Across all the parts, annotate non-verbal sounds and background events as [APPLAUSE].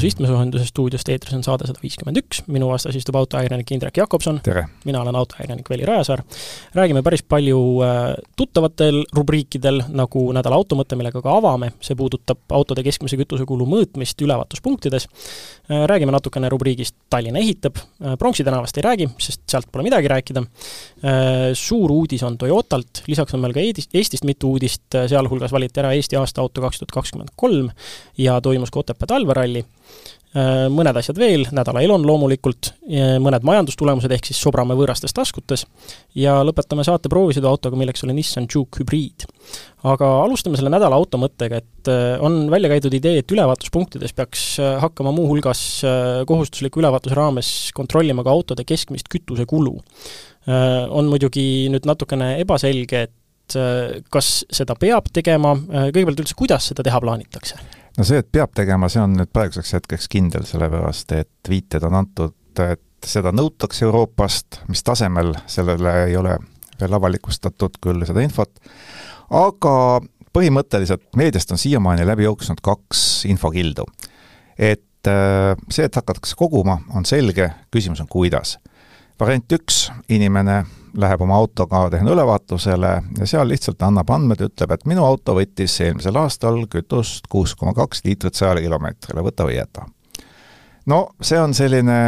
saatus Istmesoojenduse stuudiost, eetris on saade sada viiskümmend üks, minu vastas istub autoajakirjanik Indrek Jakobson. mina olen autoajakirjanik Veli Rajasaar. räägime päris palju äh, tuttavatel rubriikidel, nagu nädala automõte, millega ka avame, see puudutab autode keskmise kütusekulu mõõtmist ülevaatuspunktides. Äh, räägime natukene rubriigist Tallinna ehitab, äh, Pronksi tänavast ei räägi, sest sealt pole midagi rääkida. Suur uudis on Toyotalt, lisaks on meil ka Eestist, Eestist mitu uudist, sealhulgas valiti ära Eesti aasta auto kaks tuhat kakskümmend kolm ja toimus ka Otepää talveralli. Äh, mõned asjad veel, nädala elon loomulikult, mõned majandustulemused, ehk siis sobrame võõrastes taskutes, ja lõpetame saate proovisõiduautoga, milleks oli Nissan Juke hübriid. aga alustame selle nädala auto mõttega, et äh, on välja käidud idee, et ülevaatuspunktides peaks äh, hakkama muuhulgas kohustusliku ülevaatuse raames kontrollima ka autode keskmist kütusekulu. On muidugi nüüd natukene ebaselge, et kas seda peab tegema, kõigepealt üldse, kuidas seda teha plaanitakse? no see, et peab tegema, see on nüüd praeguseks hetkeks kindel, sellepärast et viited on antud, et seda nõutakse Euroopast, mis tasemel, sellele ei ole veel avalikustatud küll seda infot, aga põhimõtteliselt meediast on siiamaani läbi jooksnud kaks infokildu. et äh, see, et hakatakse koguma, on selge, küsimus on kuidas. Variant üks, inimene läheb oma autoga tehnoülevaatusele ja seal lihtsalt annab andmed, ütleb, et minu auto võttis eelmisel aastal kütust kuus koma kaks liitrit sajale kilomeetrile, võta või jäta. no see on selline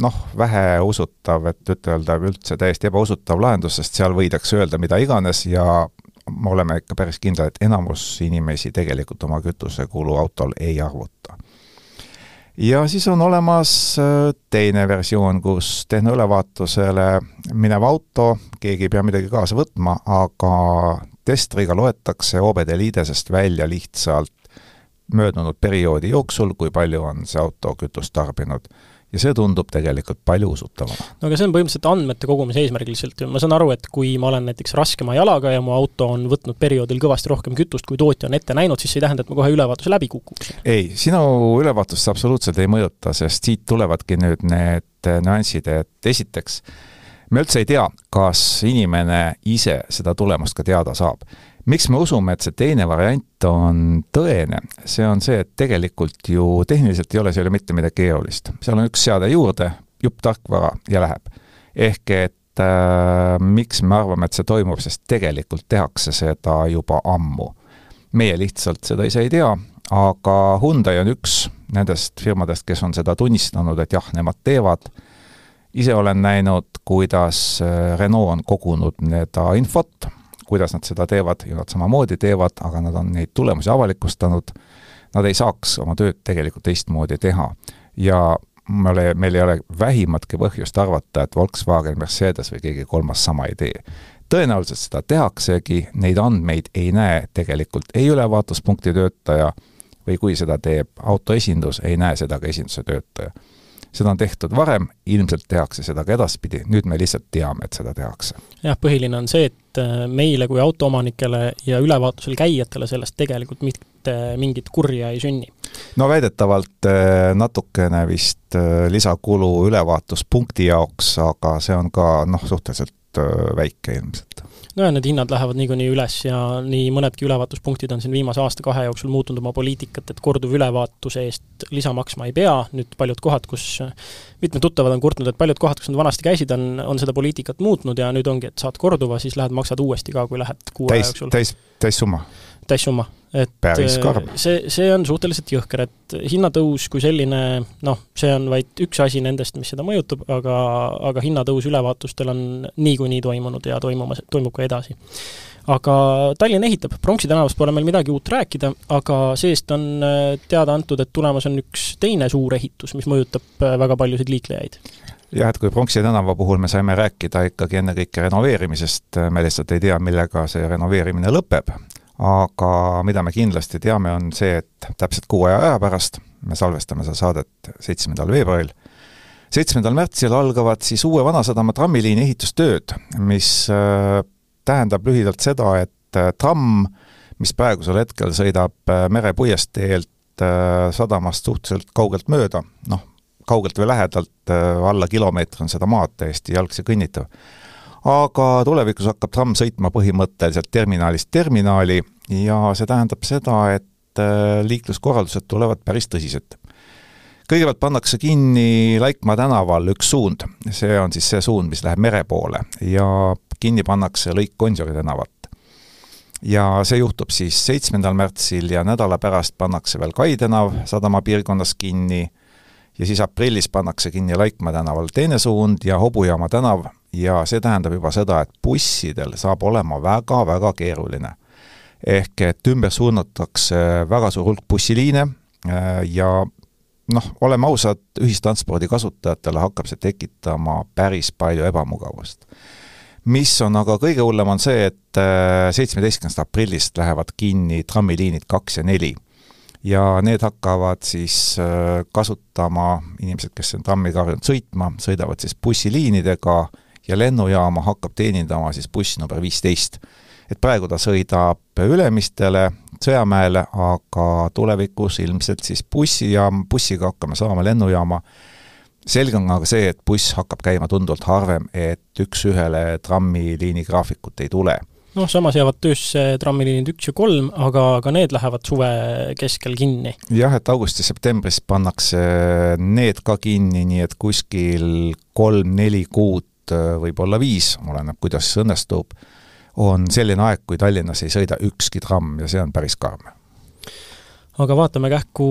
noh, väheusutav, et ütelda üldse täiesti ebausutav lahendus, sest seal võidakse öelda mida iganes ja me oleme ikka päris kindlad, et enamus inimesi tegelikult oma kütusekulu autol ei arvuta ja siis on olemas äh, teine versioon, kus tehnoülevaatusele minev auto, keegi ei pea midagi kaasa võtma, aga testriga loetakse OBD liidesest välja lihtsalt möödunud perioodi jooksul, kui palju on see auto kütust tarbinud ja see tundub tegelikult palju usutavama. no aga see on põhimõtteliselt andmete kogumise eesmärgil lihtsalt ju, ma saan aru, et kui ma olen näiteks raskema jalaga ja mu auto on võtnud perioodil kõvasti rohkem kütust, kui tootja on ette näinud, siis see ei tähenda, et ma kohe ülevaatuse läbi kukuks? ei, sinu ülevaatust see absoluutselt ei mõjuta, sest siit tulevadki nüüd need nüansid, et esiteks, me üldse ei tea, kas inimene ise seda tulemust ka teada saab miks me usume, et see teine variant on tõene, see on see, et tegelikult ju tehniliselt ei ole seal ju mitte midagi keerulist. seal on üks seade juurde, jupp tarkvara ja läheb. ehk et äh, miks me arvame, et see toimub, sest tegelikult tehakse seda juba ammu. meie lihtsalt seda ise ei tea, aga Hyundai on üks nendest firmadest, kes on seda tunnistanud, et jah, nemad teevad, ise olen näinud, kuidas äh, Renault on kogunud seda infot, kuidas nad seda teevad ja nad samamoodi teevad, aga nad on neid tulemusi avalikustanud, nad ei saaks oma tööd tegelikult teistmoodi teha. ja me ole, meil ei ole vähimatki põhjust arvata, et Volkswagen, Mercedes või keegi kolmas sama ei tee. tõenäoliselt seda tehaksegi, neid andmeid ei näe tegelikult ei ülevaatuspunkti töötaja või kui seda teeb autoesindus, ei näe seda ka esinduse töötaja seda on tehtud varem, ilmselt tehakse seda ka edaspidi, nüüd me lihtsalt teame, et seda tehakse. jah, põhiline on see, et äh, meile kui autoomanikele ja ülevaatusel käijatele sellest tegelikult mitte mingit kurja ei sünni. no väidetavalt äh, natukene vist äh, lisakulu ülevaatuspunkti jaoks, aga see on ka noh, suhteliselt väike ilmselt nojah, need hinnad lähevad niikuinii üles ja nii mõnedki ülevaatuspunktid on siin viimase aasta-kahe jooksul muutnud oma poliitikat, et korduvülevaatuse eest lisa maksma ei pea, nüüd paljud kohad, kus mitmed tuttavad on kurtnud, et paljud kohad, kus nad vanasti käisid, on, on seda poliitikat muutnud ja nüüd ongi, et saad korduva, siis lähed maksad uuesti ka, kui lähed kuu aja jooksul. täis, täissumma? Täissumma, et karm. see, see on suhteliselt jõhker, et hinnatõus kui selline noh, see on vaid üks asi nendest, mis seda mõjutab, aga, aga hinnatõus ülevaatustel on niikuinii toimunud ja toimumas, toimub ka edasi. aga Tallinn ehitab, Pronksi tänavast pole meil midagi uut rääkida, aga see-eest on äh, teada antud, et tulemas on üks teine suur ehitus, mis mõjutab äh, väga paljusid liiklejaid jah, et kui Pronksi tänava puhul me saime rääkida ikkagi ennekõike renoveerimisest, me lihtsalt ei tea, millega see renoveerimine lõpeb, aga mida me kindlasti teame, on see, et täpselt kuu aja aja pärast, me salvestame seda saadet seitsmendal veebruaril, seitsmendal märtsil algavad siis uue Vanasadama trammiliini ehitustööd, mis äh, tähendab lühidalt seda, et äh, tramm, mis praegusel hetkel sõidab äh, merepuiesteelt sadamast suhteliselt kaugelt mööda, noh, kaugelt või lähedalt, alla kilomeetri on seda maad täiesti jalgsi kõnnitav aga tulevikus hakkab tramm sõitma põhimõtteliselt terminalist terminali ja see tähendab seda, et äh, liikluskorraldused tulevad päris tõsiselt. kõigepealt pannakse kinni Laikmaa tänaval üks suund, see on siis see suund, mis läheb mere poole ja kinni pannakse lõik Gonsiori tänavat. ja see juhtub siis seitsmendal märtsil ja nädala pärast pannakse veel Kai tänav sadama piirkonnas kinni ja siis aprillis pannakse kinni Laikmaa tänaval teine suund ja Hobujaama tänav ja see tähendab juba seda, et bussidel saab olema väga-väga keeruline. ehk et ümber suunatakse väga suur hulk bussiliine äh, ja noh, oleme ausad, ühistranspordi kasutajatele hakkab see tekitama päris palju ebamugavust. mis on aga kõige hullem, on see, et äh, seitsmeteistkümnendast aprillist lähevad kinni trammiliinid kaks ja neli ja need hakkavad siis äh, kasutama, inimesed, kes on trammiga harjunud sõitma, sõidavad siis bussiliinidega ja lennujaama hakkab teenindama siis buss number viisteist. et praegu ta sõidab Ülemistele, Sõjamäele, aga tulevikus ilmselt siis bussijaam, bussiga hakkame saama lennujaama, selge on aga see, et buss hakkab käima tunduvalt harvem, et üks-ühele trammiliini graafikut ei tule noh, samas jäävad töösse trammiliinid üks ja kolm, aga ka need lähevad suve keskel kinni. jah, et augustis-septembris pannakse need ka kinni, nii et kuskil kolm-neli kuud, võib-olla viis, oleneb, kuidas õnnestub, on selline aeg, kui Tallinnas ei sõida ükski tramm ja see on päris karm. Aga vaatame kähku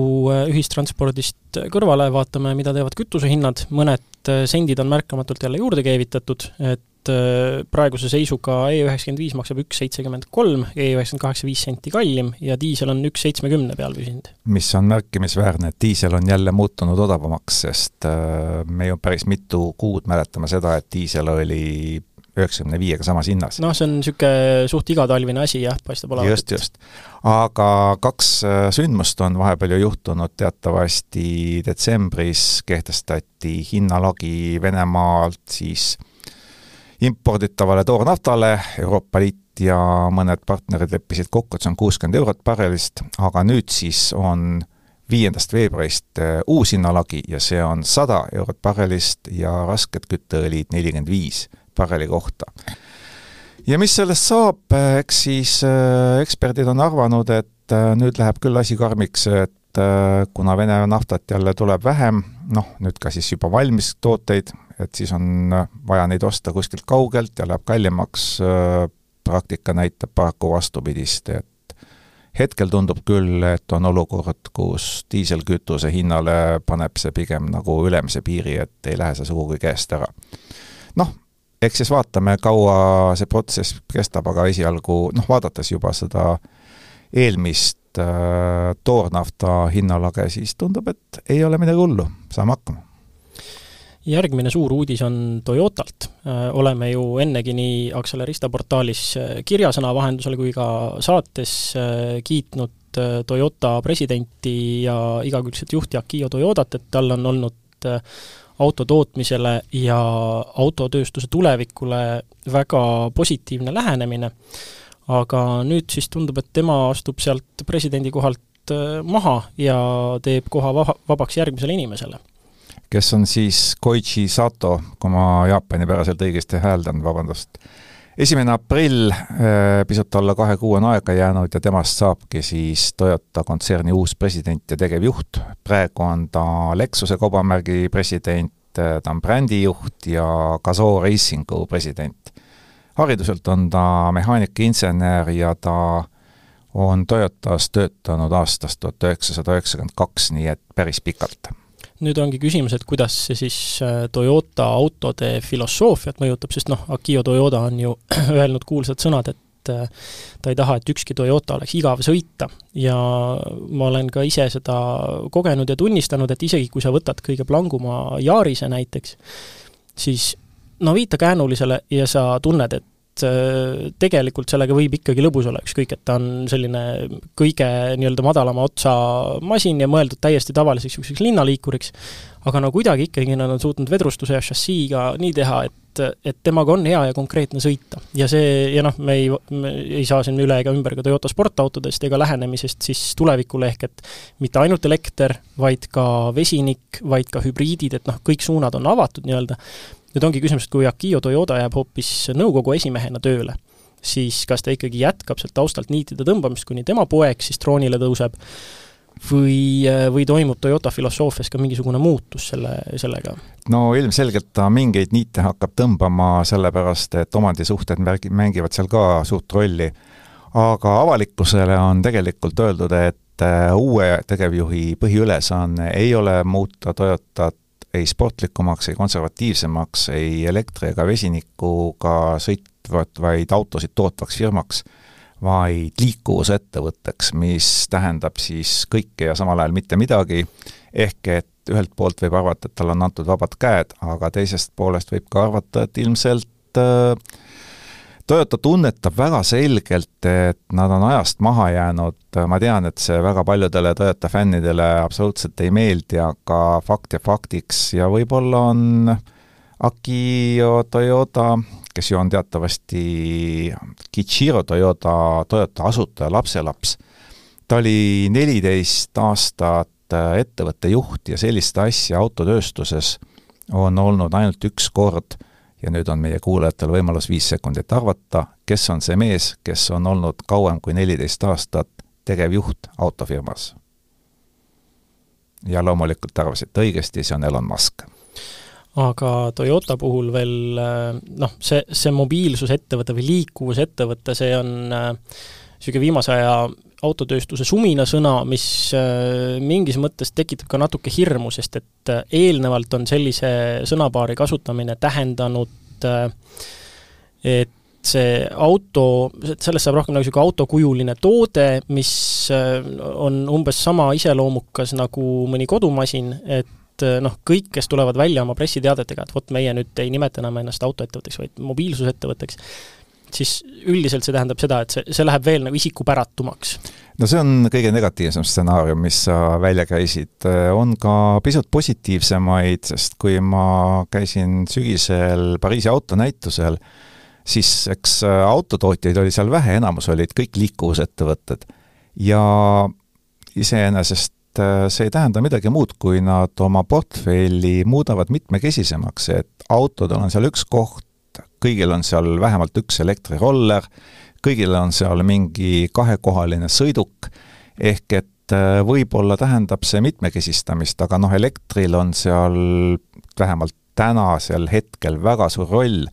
ühistranspordist kõrvale, vaatame, mida teevad kütusehinnad, mõned sendid on märkamatult jälle juurde keevitatud, et et äh, praeguse seisuga E üheksakümmend viis maksab üks seitsekümmend kolm, E üheksakümmend kaheksa viis senti kallim ja diisel on üks seitsmekümne peal püsinud. mis on märkimisväärne, et diisel on jälle muutunud odavamaks, sest äh, me ju päris mitu kuud mäletame seda, et diisel oli üheksakümne viiega samas hinnas. noh, see on niisugune suht igatalvine asi jah, paistab olevat. just, just. aga kaks äh, sündmust on vahepeal ju juhtunud, teatavasti detsembris kehtestati hinnalagi Venemaalt siis imporditavale toornaftale, Euroopa Liit ja mõned partnerid leppisid kokku, et see on kuuskümmend eurot barrelist, aga nüüd siis on viiendast veebruarist äh, uus hinnalagi ja see on sada eurot barrelist ja rasked kütteõlid nelikümmend viis barreli kohta. ja mis sellest saab, äh, eks siis äh, eksperdid on arvanud, et nüüd läheb küll asi karmiks, et kuna Vene naftat jälle tuleb vähem, noh, nüüd ka siis juba valmis tooteid et siis on vaja neid osta kuskilt kaugelt ja läheb kallimaks, praktika näitab paraku vastupidist, et hetkel tundub küll, et on olukord, kus diiselkütuse hinnale paneb see pigem nagu ülemise piiri, et ei lähe see sugugi käest ära. noh, eks siis vaatame, kaua see protsess kestab, aga esialgu noh, vaadates juba seda eelmist äh, toornafta hinnalage, siis tundub, et ei ole midagi hullu, saame hakkama järgmine suur uudis on Toyotalt. Äh, oleme ju ennegi nii Accelerista portaalis äh, kirjasõna vahendusel kui ka saates äh, kiitnud Toyota presidenti ja igakülgset juhti Akio Toyodat, et tal on olnud auto tootmisele ja autotööstuse tulevikule väga positiivne lähenemine, aga nüüd siis tundub, et tema astub sealt presidendi kohalt maha ja teeb koha va-, vabaks järgmisele inimesele kes on siis Koichi Sato, kui ma jaapanipäraselt õigesti hääldan, vabandust. esimene aprill, äh, pisut alla kahe kuu on aega jäänud ja temast saabki siis Toyota kontserni uus president ja tegevjuht. praegu on ta Lexuse kaubamärgi president, äh, ta on brändijuht ja Gazoo Racingu president. hariduselt on ta mehaanikainsener ja ta on Toyotas töötanud aastast tuhat üheksasada üheksakümmend kaks, nii et päris pikalt nüüd ongi küsimus, et kuidas see siis äh, Toyota autode filosoofiat mõjutab, sest noh, Akio Toyota on ju [CLEARS THROAT] öelnud kuulsad sõnad, et äh, ta ei taha, et ükski Toyota oleks igav sõita. ja ma olen ka ise seda kogenud ja tunnistanud, et isegi kui sa võtad kõige planguma Yarise näiteks, siis no viita käänulisele ja sa tunned, et Äh, tegelikult sellega võib ikkagi lõbus olla, ükskõik, et ta on selline kõige nii-öelda madalama otsa masin ja mõeldud täiesti tavaliseks niisuguseks linnaliikuriks, aga no kuidagi ikkagi nad on suutnud vedrustuse ja šassiiga nii teha, et, et temaga on hea ja konkreetne sõita. ja see, ja noh, me ei, me ei saa siin üle ega ümber ka Toyota sportautodest ega lähenemisest siis tulevikule, ehk et mitte ainult elekter, vaid ka vesinik, vaid ka hübriidid, et noh, kõik suunad on avatud nii-öelda, nüüd ongi küsimus, et kui Akio Toyoda jääb hoopis nõukogu esimehena tööle, siis kas ta ikkagi jätkab sealt taustalt niitide tõmbamist, kuni tema poeg siis troonile tõuseb, või, või toimub Toyota filosoofias ka mingisugune muutus selle, sellega? no ilmselgelt ta mingeid niite hakkab tõmbama, sellepärast et omandisuhted märgi-, mängivad seal ka suurt rolli. aga avalikkusele on tegelikult öeldud, et äh, uue tegevjuhi põhiülesanne ei ole muuta Toyotat ei sportlikumaks, ei konservatiivsemaks, ei elektri- ega vesinikuga sõitvat, vaid autosid tootvaks firmaks vaid liikuvusettevõtteks, mis tähendab siis kõike ja samal ajal mitte midagi, ehk et ühelt poolt võib arvata, et talle on antud vabad käed, aga teisest poolest võib ka arvata, et ilmselt äh, Toyota tunnetab väga selgelt, et nad on ajast maha jäänud, ma tean, et see väga paljudele Toyota fännidele absoluutselt ei meeldi, aga fakt ja faktiks ja võib-olla on Akio Toyota kes ju on teatavasti Kichiro Toyota, Toyota asutaja lapselaps. ta oli neliteist aastat ettevõtte juht ja sellist asja autotööstuses on olnud ainult üks kord ja nüüd on meie kuulajatel võimalus viis sekundit arvata, kes on see mees, kes on olnud kauem kui neliteist aastat tegevjuht autofirmas. ja loomulikult arvasite õigesti, see on Elon Musk aga Toyota puhul veel noh, see, see mobiilsusettevõte või liikuvusettevõte, see on niisugune äh, viimase aja autotööstuse suminasõna, mis äh, mingis mõttes tekitab ka natuke hirmu, sest et äh, eelnevalt on sellise sõnapaari kasutamine tähendanud äh, et see auto, sellest saab rohkem nagu niisugune autokujuline toode, mis on umbes sama iseloomukas nagu mõni kodumasin, et noh, kõik, kes tulevad välja oma pressiteadetega, et vot meie nüüd ei nimeta enam ennast autoettevõtteks, vaid mobiilsusettevõtteks, siis üldiselt see tähendab seda, et see, see läheb veel nagu isikupäratumaks. no see on kõige negatiivsem stsenaarium, mis sa välja käisid, on ka pisut positiivsemaid, sest kui ma käisin sügisel Pariisi autonäitusel, siis eks autotootjaid oli seal vähe, enamus olid kõik liikuvusettevõtted. ja iseenesest Äh, see ei tähenda midagi muud, kui nad oma portfelli muudavad mitmekesisemaks, et autodel on seal üks koht, kõigil on seal vähemalt üks elektriroller, kõigil on seal mingi kahekohaline sõiduk, ehk et äh, võib-olla tähendab see mitmekesistamist, aga noh, elektril on seal vähemalt tänasel hetkel väga suur roll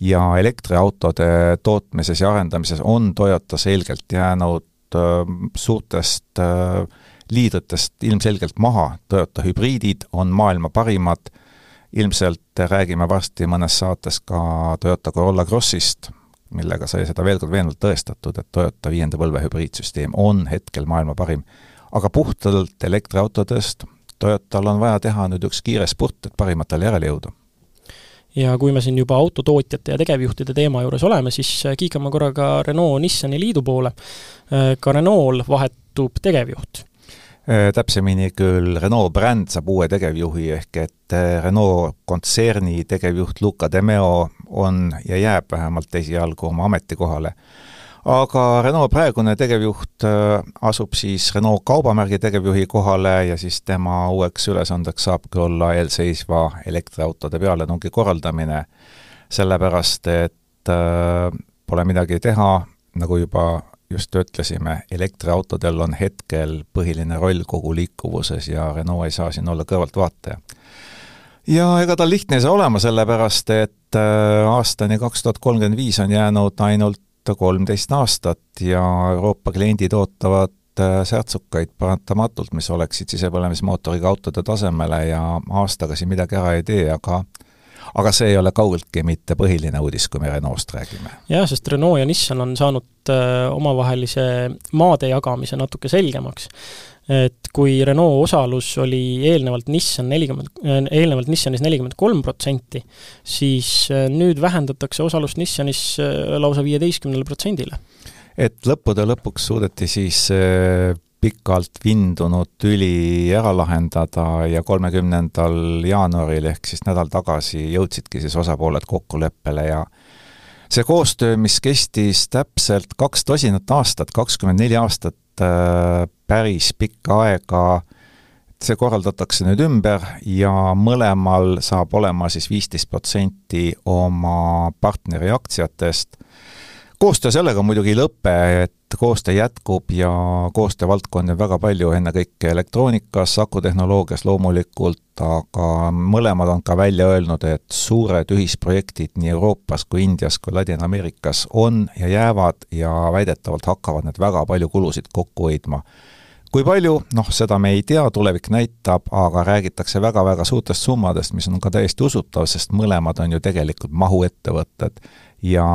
ja elektriautode tootmises ja arendamises on Toyota selgelt jäänud äh, suurtest äh, liidritest ilmselgelt maha, Toyota hübriidid on maailma parimad, ilmselt räägime varsti mõnes saates ka Toyota Corolla Crossist, millega sai seda veel kord veenvalt tõestatud, et Toyota viienda põlve hübriidsüsteem on hetkel maailma parim. aga puhtalt elektriautodest Toyotal on vaja teha nüüd üks kiire spurt, et parimatele järele jõuda ja kui me siin juba autotootjate ja tegevjuhtide teema juures oleme, siis kiikame korraga Renault-Nissani liidu poole. ka Renault vahetub tegevjuht täpsemini küll Renault bränd saab uue tegevjuhi, ehk et äh, Renault kontserni tegevjuht Luca De Meo on ja jääb vähemalt esialgu oma ametikohale. aga Renault praegune tegevjuht äh, asub siis Renault kaubamärgi tegevjuhi kohale ja siis tema uueks ülesandeks saabki olla eelseisva elektriautode pealetungi korraldamine, sellepärast et pole midagi teha, nagu juba just ütlesime, elektriautodel on hetkel põhiline roll kogu liikuvuses ja Renault ei saa siin olla kõrvaltvaataja. ja ega tal lihtne ei saa olema, sellepärast et äh, aastani kaks tuhat kolmkümmend viis on jäänud ainult kolmteist aastat ja Euroopa kliendid ootavad äh, särtsukaid paratamatult, mis oleksid sisepõlemismootoriga autode tasemele ja aastaga siin midagi ära ei tee, aga aga see ei ole kaugeltki mitte põhiline uudis, kui me Renault'st räägime. jah, sest Renault ja Nissan on saanud äh, omavahelise maade jagamise natuke selgemaks. et kui Renault osalus oli eelnevalt Nissan nelikümmend, äh, eelnevalt Nissanis nelikümmend kolm protsenti, siis äh, nüüd vähendatakse osalust Nissanis lausa viieteistkümnele protsendile. et lõppude lõpuks suudeti siis pikalt vindunud tüli ära lahendada ja kolmekümnendal jaanuaril ehk siis nädal tagasi jõudsidki siis osapooled kokkuleppele ja see koostöö, mis kestis täpselt kaks tosinat aastat, kakskümmend neli aastat, äh, päris pikka aega, see korraldatakse nüüd ümber ja mõlemal saab olema siis viisteist protsenti oma partneri aktsiatest koostöö sellega muidugi ei lõpe, et koostöö jätkub ja koostöövaldkondi on väga palju, ennekõike elektroonikas, akutehnoloogias loomulikult, aga mõlemad on ka välja öelnud, et suured ühisprojektid nii Euroopas kui Indias kui Ladina-Ameerikas on ja jäävad ja väidetavalt hakkavad need väga palju kulusid kokku hoidma. Kui palju, noh, seda me ei tea, tulevik näitab, aga räägitakse väga-väga suurtest summadest, mis on ka täiesti usutav, sest mõlemad on ju tegelikult mahuettevõtted ja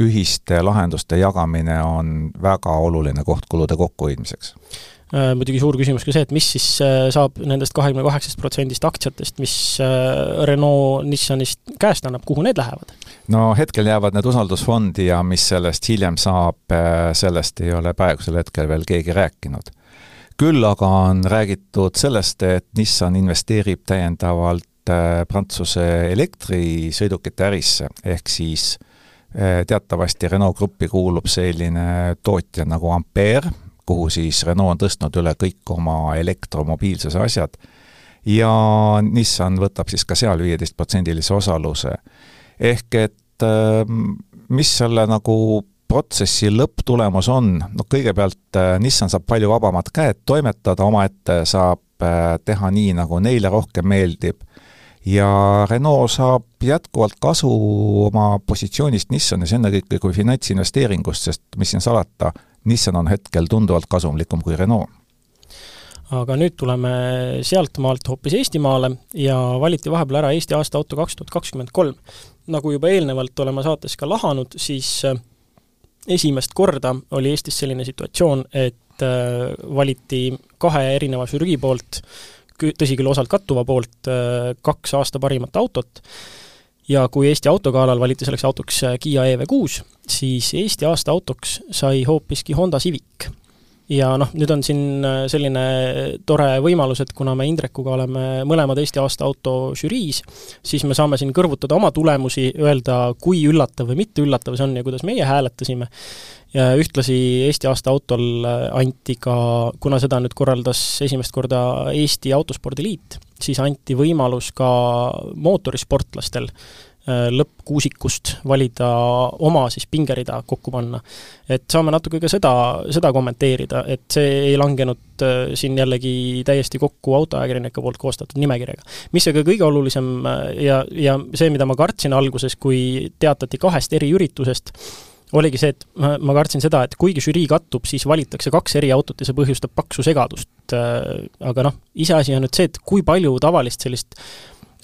ühiste lahenduste jagamine on väga oluline koht kulude kokkuhoidmiseks äh, muidugi suur küsimus ka see, et mis siis äh, saab nendest kahekümne kaheksast protsendist aktsiatest, mis äh, Renault Nissanist käest annab, kuhu need lähevad? no hetkel jäävad need usaldusfondi ja mis sellest hiljem saab, sellest ei ole praegusel hetkel veel keegi rääkinud. küll aga on räägitud sellest, et Nissan investeerib täiendavalt Prantsuse elektrisõidukite ärisse, ehk siis äh, teatavasti Renault Gruppi kuulub selline tootja nagu Ampere, kuhu siis Renault on tõstnud üle kõik oma elektromobiilsuse asjad, ja Nissan võtab siis ka seal viieteistprotsendilise osaluse. ehk et ehm, mis selle nagu protsessi lõpptulemus on, no kõigepealt eh, Nissan saab palju vabamad käed toimetada, omaette saab eh, teha nii, nagu neile rohkem meeldib ja Renault saab jätkuvalt kasu oma positsioonist Nissanis ennekõike kui finantsinvesteeringust, sest mis siin salata, Nissan on hetkel tunduvalt kasumlikum kui Renault aga nüüd tuleme sealtmaalt hoopis Eestimaale ja valiti vahepeal ära Eesti aasta auto kaks tuhat kakskümmend kolm. nagu juba eelnevalt oleme saates ka lahanud, siis äh, esimest korda oli Eestis selline situatsioon, et äh, valiti kahe erineva žürii poolt tõsi küll, osalt kattuva poolt äh, kaks aasta parimat autot, ja kui Eesti autogalal valiti selleks autoks äh, Kiia EV6, siis Eesti aasta autoks sai hoopiski Honda Civic ja noh, nüüd on siin äh, selline tore võimalus, et kuna me Indrekuga oleme mõlemad Eesti aasta auto žüriis, siis me saame siin kõrvutada oma tulemusi, öelda, kui üllatav või mitte üllatav see on ja kuidas meie hääletasime. ja ühtlasi Eesti aasta autol äh, anti ka, kuna seda nüüd korraldas esimest korda Eesti Autospordi Liit, siis anti võimalus ka mootorisportlastel Äh, lõppkuusikust valida oma siis pingerida kokku panna. et saame natuke ka seda, seda kommenteerida, et see ei langenud äh, siin jällegi täiesti kokku autoajakirjanike poolt koostatud nimekirjaga. mis aga kõige olulisem äh, ja, ja see, mida ma kartsin alguses, kui teatati kahest eriüritusest, oligi see, et ma, ma kartsin seda, et kuigi žürii kattub, siis valitakse kaks eri autot ja see põhjustab paksu segadust. aga noh, iseasi on nüüd see, et kui palju tavalist sellist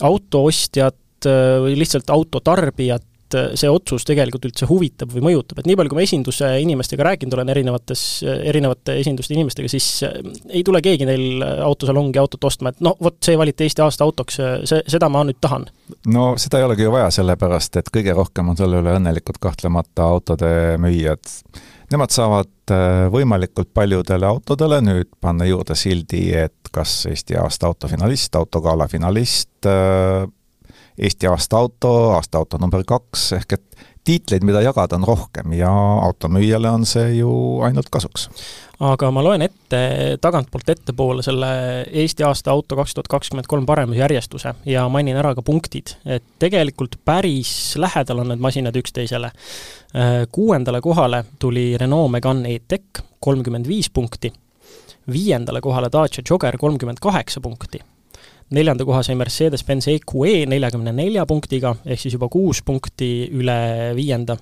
autoostjat Äh, või lihtsalt autotarbijat äh, see otsus tegelikult üldse huvitab või mõjutab, et nii palju, kui ma esinduse inimestega rääkinud olen erinevates, erinevate esinduste inimestega, siis äh, ei tule keegi neil autosalongi autot ostma, et no vot, see valiti Eesti aasta autoks, see, seda ma nüüd tahan. no seda ei olegi ju vaja, sellepärast et kõige rohkem on selle üle õnnelikud kahtlemata autode müüjad. Nemad saavad võimalikult paljudele autodele nüüd panna juurde sildi, et kas Eesti aasta autofinalist, autogala finalist, Eesti aasta auto, aasta auto number kaks, ehk et tiitleid, mida jagada, on rohkem ja automüüjale on see ju ainult kasuks. aga ma loen ette tagantpoolt ettepoole selle Eesti aasta auto kaks tuhat kakskümmend kolm paremusjärjestuse ja mainin ära ka punktid, et tegelikult päris lähedal on need masinad üksteisele. Kuuendale kohale tuli Renault Megane E-Tech, kolmkümmend viis punkti, viiendale kohale Dacia Jogger, kolmkümmend kaheksa punkti neljanda koha sai Mercedes-Benz EQE neljakümne nelja punktiga, ehk siis juba kuus punkti üle viienda.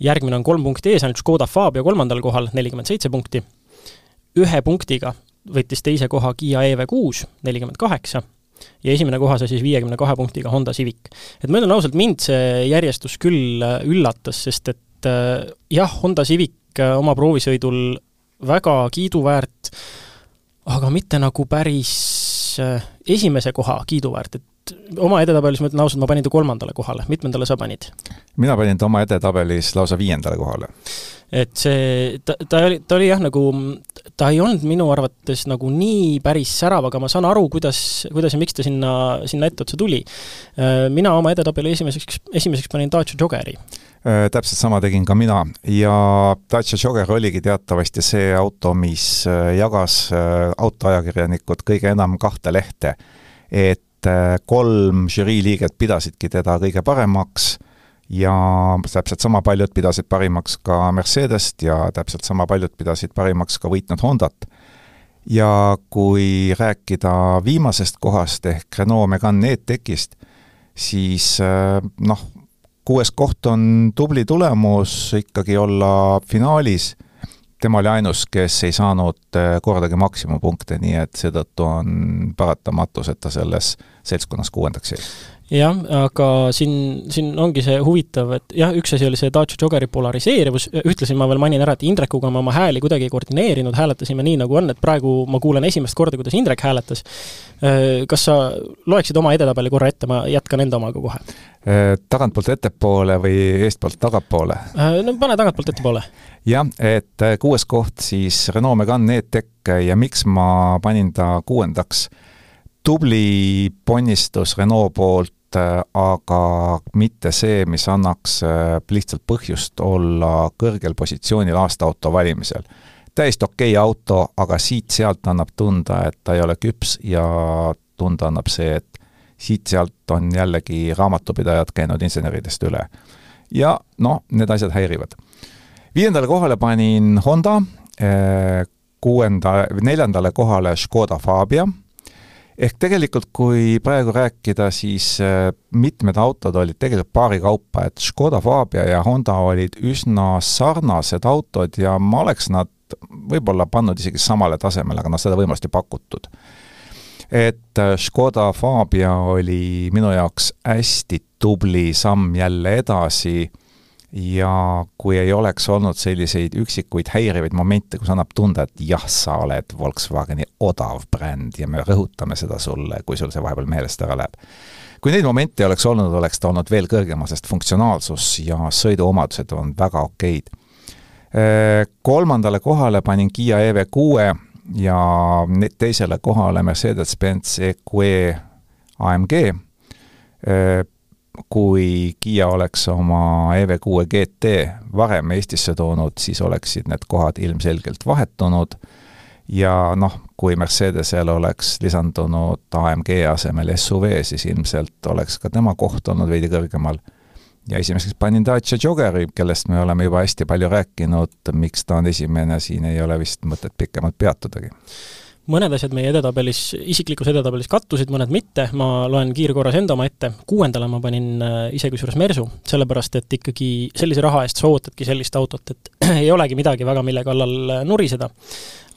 järgmine on kolm punkti ees, ainult Škoda Fabia kolmandal kohal, nelikümmend seitse punkti. ühe punktiga võttis teise koha Kiia EV6, nelikümmend kaheksa, ja esimene koha sai siis viiekümne kahe punktiga Honda Civic. et ma ütlen ausalt, mind see järjestus küll üllatas, sest et äh, jah, Honda Civic äh, oma proovisõidul väga kiiduväärt, aga mitte nagu päris äh, esimese koha kiiduväärt, et oma edetabelis ma ütlen ausalt, ma panin ta kolmandale kohale, mitmendale sa panid? mina panin ta oma edetabelis lausa viiendale kohale. et see, ta, ta oli, ta oli jah, nagu, ta ei olnud minu arvates nagu nii päris särav, aga ma saan aru, kuidas, kuidas ja miks ta sinna, sinna etteotsa tuli. Äh, mina oma edetabeli esimeseks, esimeseks panin Dacia Joggeri äh, täpselt sama tegin ka mina ja Dacia Jogger oligi teatavasti see auto, mis äh, jagas autoajakirjanikud kõige enam kahte lehte et äh, kolm žürii liiget pidasidki teda kõige paremaks ja täpselt sama paljud pidasid parimaks ka Mercedest ja täpselt sama paljud pidasid parimaks ka võitnud Hondat. ja kui rääkida viimasest kohast ehk Renault Megane E-Techist, siis äh, noh, kuues koht on tubli tulemus ikkagi olla finaalis, tema oli ainus, kes ei saanud äh, kordagi maksimumpunkte, nii et seetõttu on paratamatus, et ta selles seltskonnas kuuendaks jäi jah, aga siin, siin ongi see huvitav, et jah, üks asi oli see Dacia Joggeri polariseerivus, ühtlasi ma veel mainin ära, et Indrekuga ma oma hääli kuidagi ei koordineerinud, hääletasime nii, nagu on, et praegu ma kuulen esimest korda, kuidas Indrek hääletas. Äh, kas sa loeksid oma edetabeli korra ette, ma jätkan enda omaga kohe? Äh, tagantpoolt ettepoole või eestpoolt tagapoole? Äh, no pane tagantpoolt ettepoole. jah, et kuues koht siis Renault Megane E-Tech ja miks ma panin ta kuuendaks tubli ponnistus Renault poolt aga mitte see, mis annaks äh, lihtsalt põhjust olla kõrgel positsioonil aasta auto valimisel. täiesti okei okay auto, aga siit-sealt annab tunda, et ta ei ole küps ja tunda annab see, et siit-sealt on jällegi raamatupidajad käinud inseneridest üle. ja noh, need asjad häirivad. viiendale kohale panin Honda, äh, kuuenda, neljandale kohale Škoda Fabia ehk tegelikult, kui praegu rääkida, siis äh, mitmed autod olid tegelikult paari kaupa, et Škoda Fabia ja Honda olid üsna sarnased autod ja ma oleks nad võib-olla pannud isegi samale tasemele, aga noh, seda võimalust ei pakutud. et äh, Škoda Fabia oli minu jaoks hästi tubli samm jälle edasi ja kui ei oleks olnud selliseid üksikuid häirivaid momente, kus annab tunda, et jah, sa oled Volkswageni odav bränd ja me rõhutame seda sulle, kui sul see vahepeal meelest ära läheb. kui neid momente oleks olnud, oleks ta olnud veel kõrgema, sest funktsionaalsus ja sõiduomadused on väga okeid. Äh, kolmandale kohale panin Kiia EV6 ja teisele kohale Mercedes-Benz EQE AMG äh, kui Kiia oleks oma EV6 GT varem Eestisse toonud, siis oleksid need kohad ilmselgelt vahetunud ja noh, kui Mercedesel oleks lisandunud AMG asemel SUV, siis ilmselt oleks ka tema koht olnud veidi kõrgemal. ja esimeseks panin Dacia Joggeri, kellest me oleme juba hästi palju rääkinud, miks ta on esimene, siin ei ole vist mõtet pikemalt peatudagi mõned asjad meie edetabelis, isiklikus edetabelis kattusid, mõned mitte, ma loen kiirkorras enda oma ette, kuuendale ma panin äh, ise kusjuures Mersu, sellepärast et ikkagi sellise raha eest sa ootadki sellist autot, et [CLEARS THROAT] ei olegi midagi väga, mille kallal äh, nuriseda.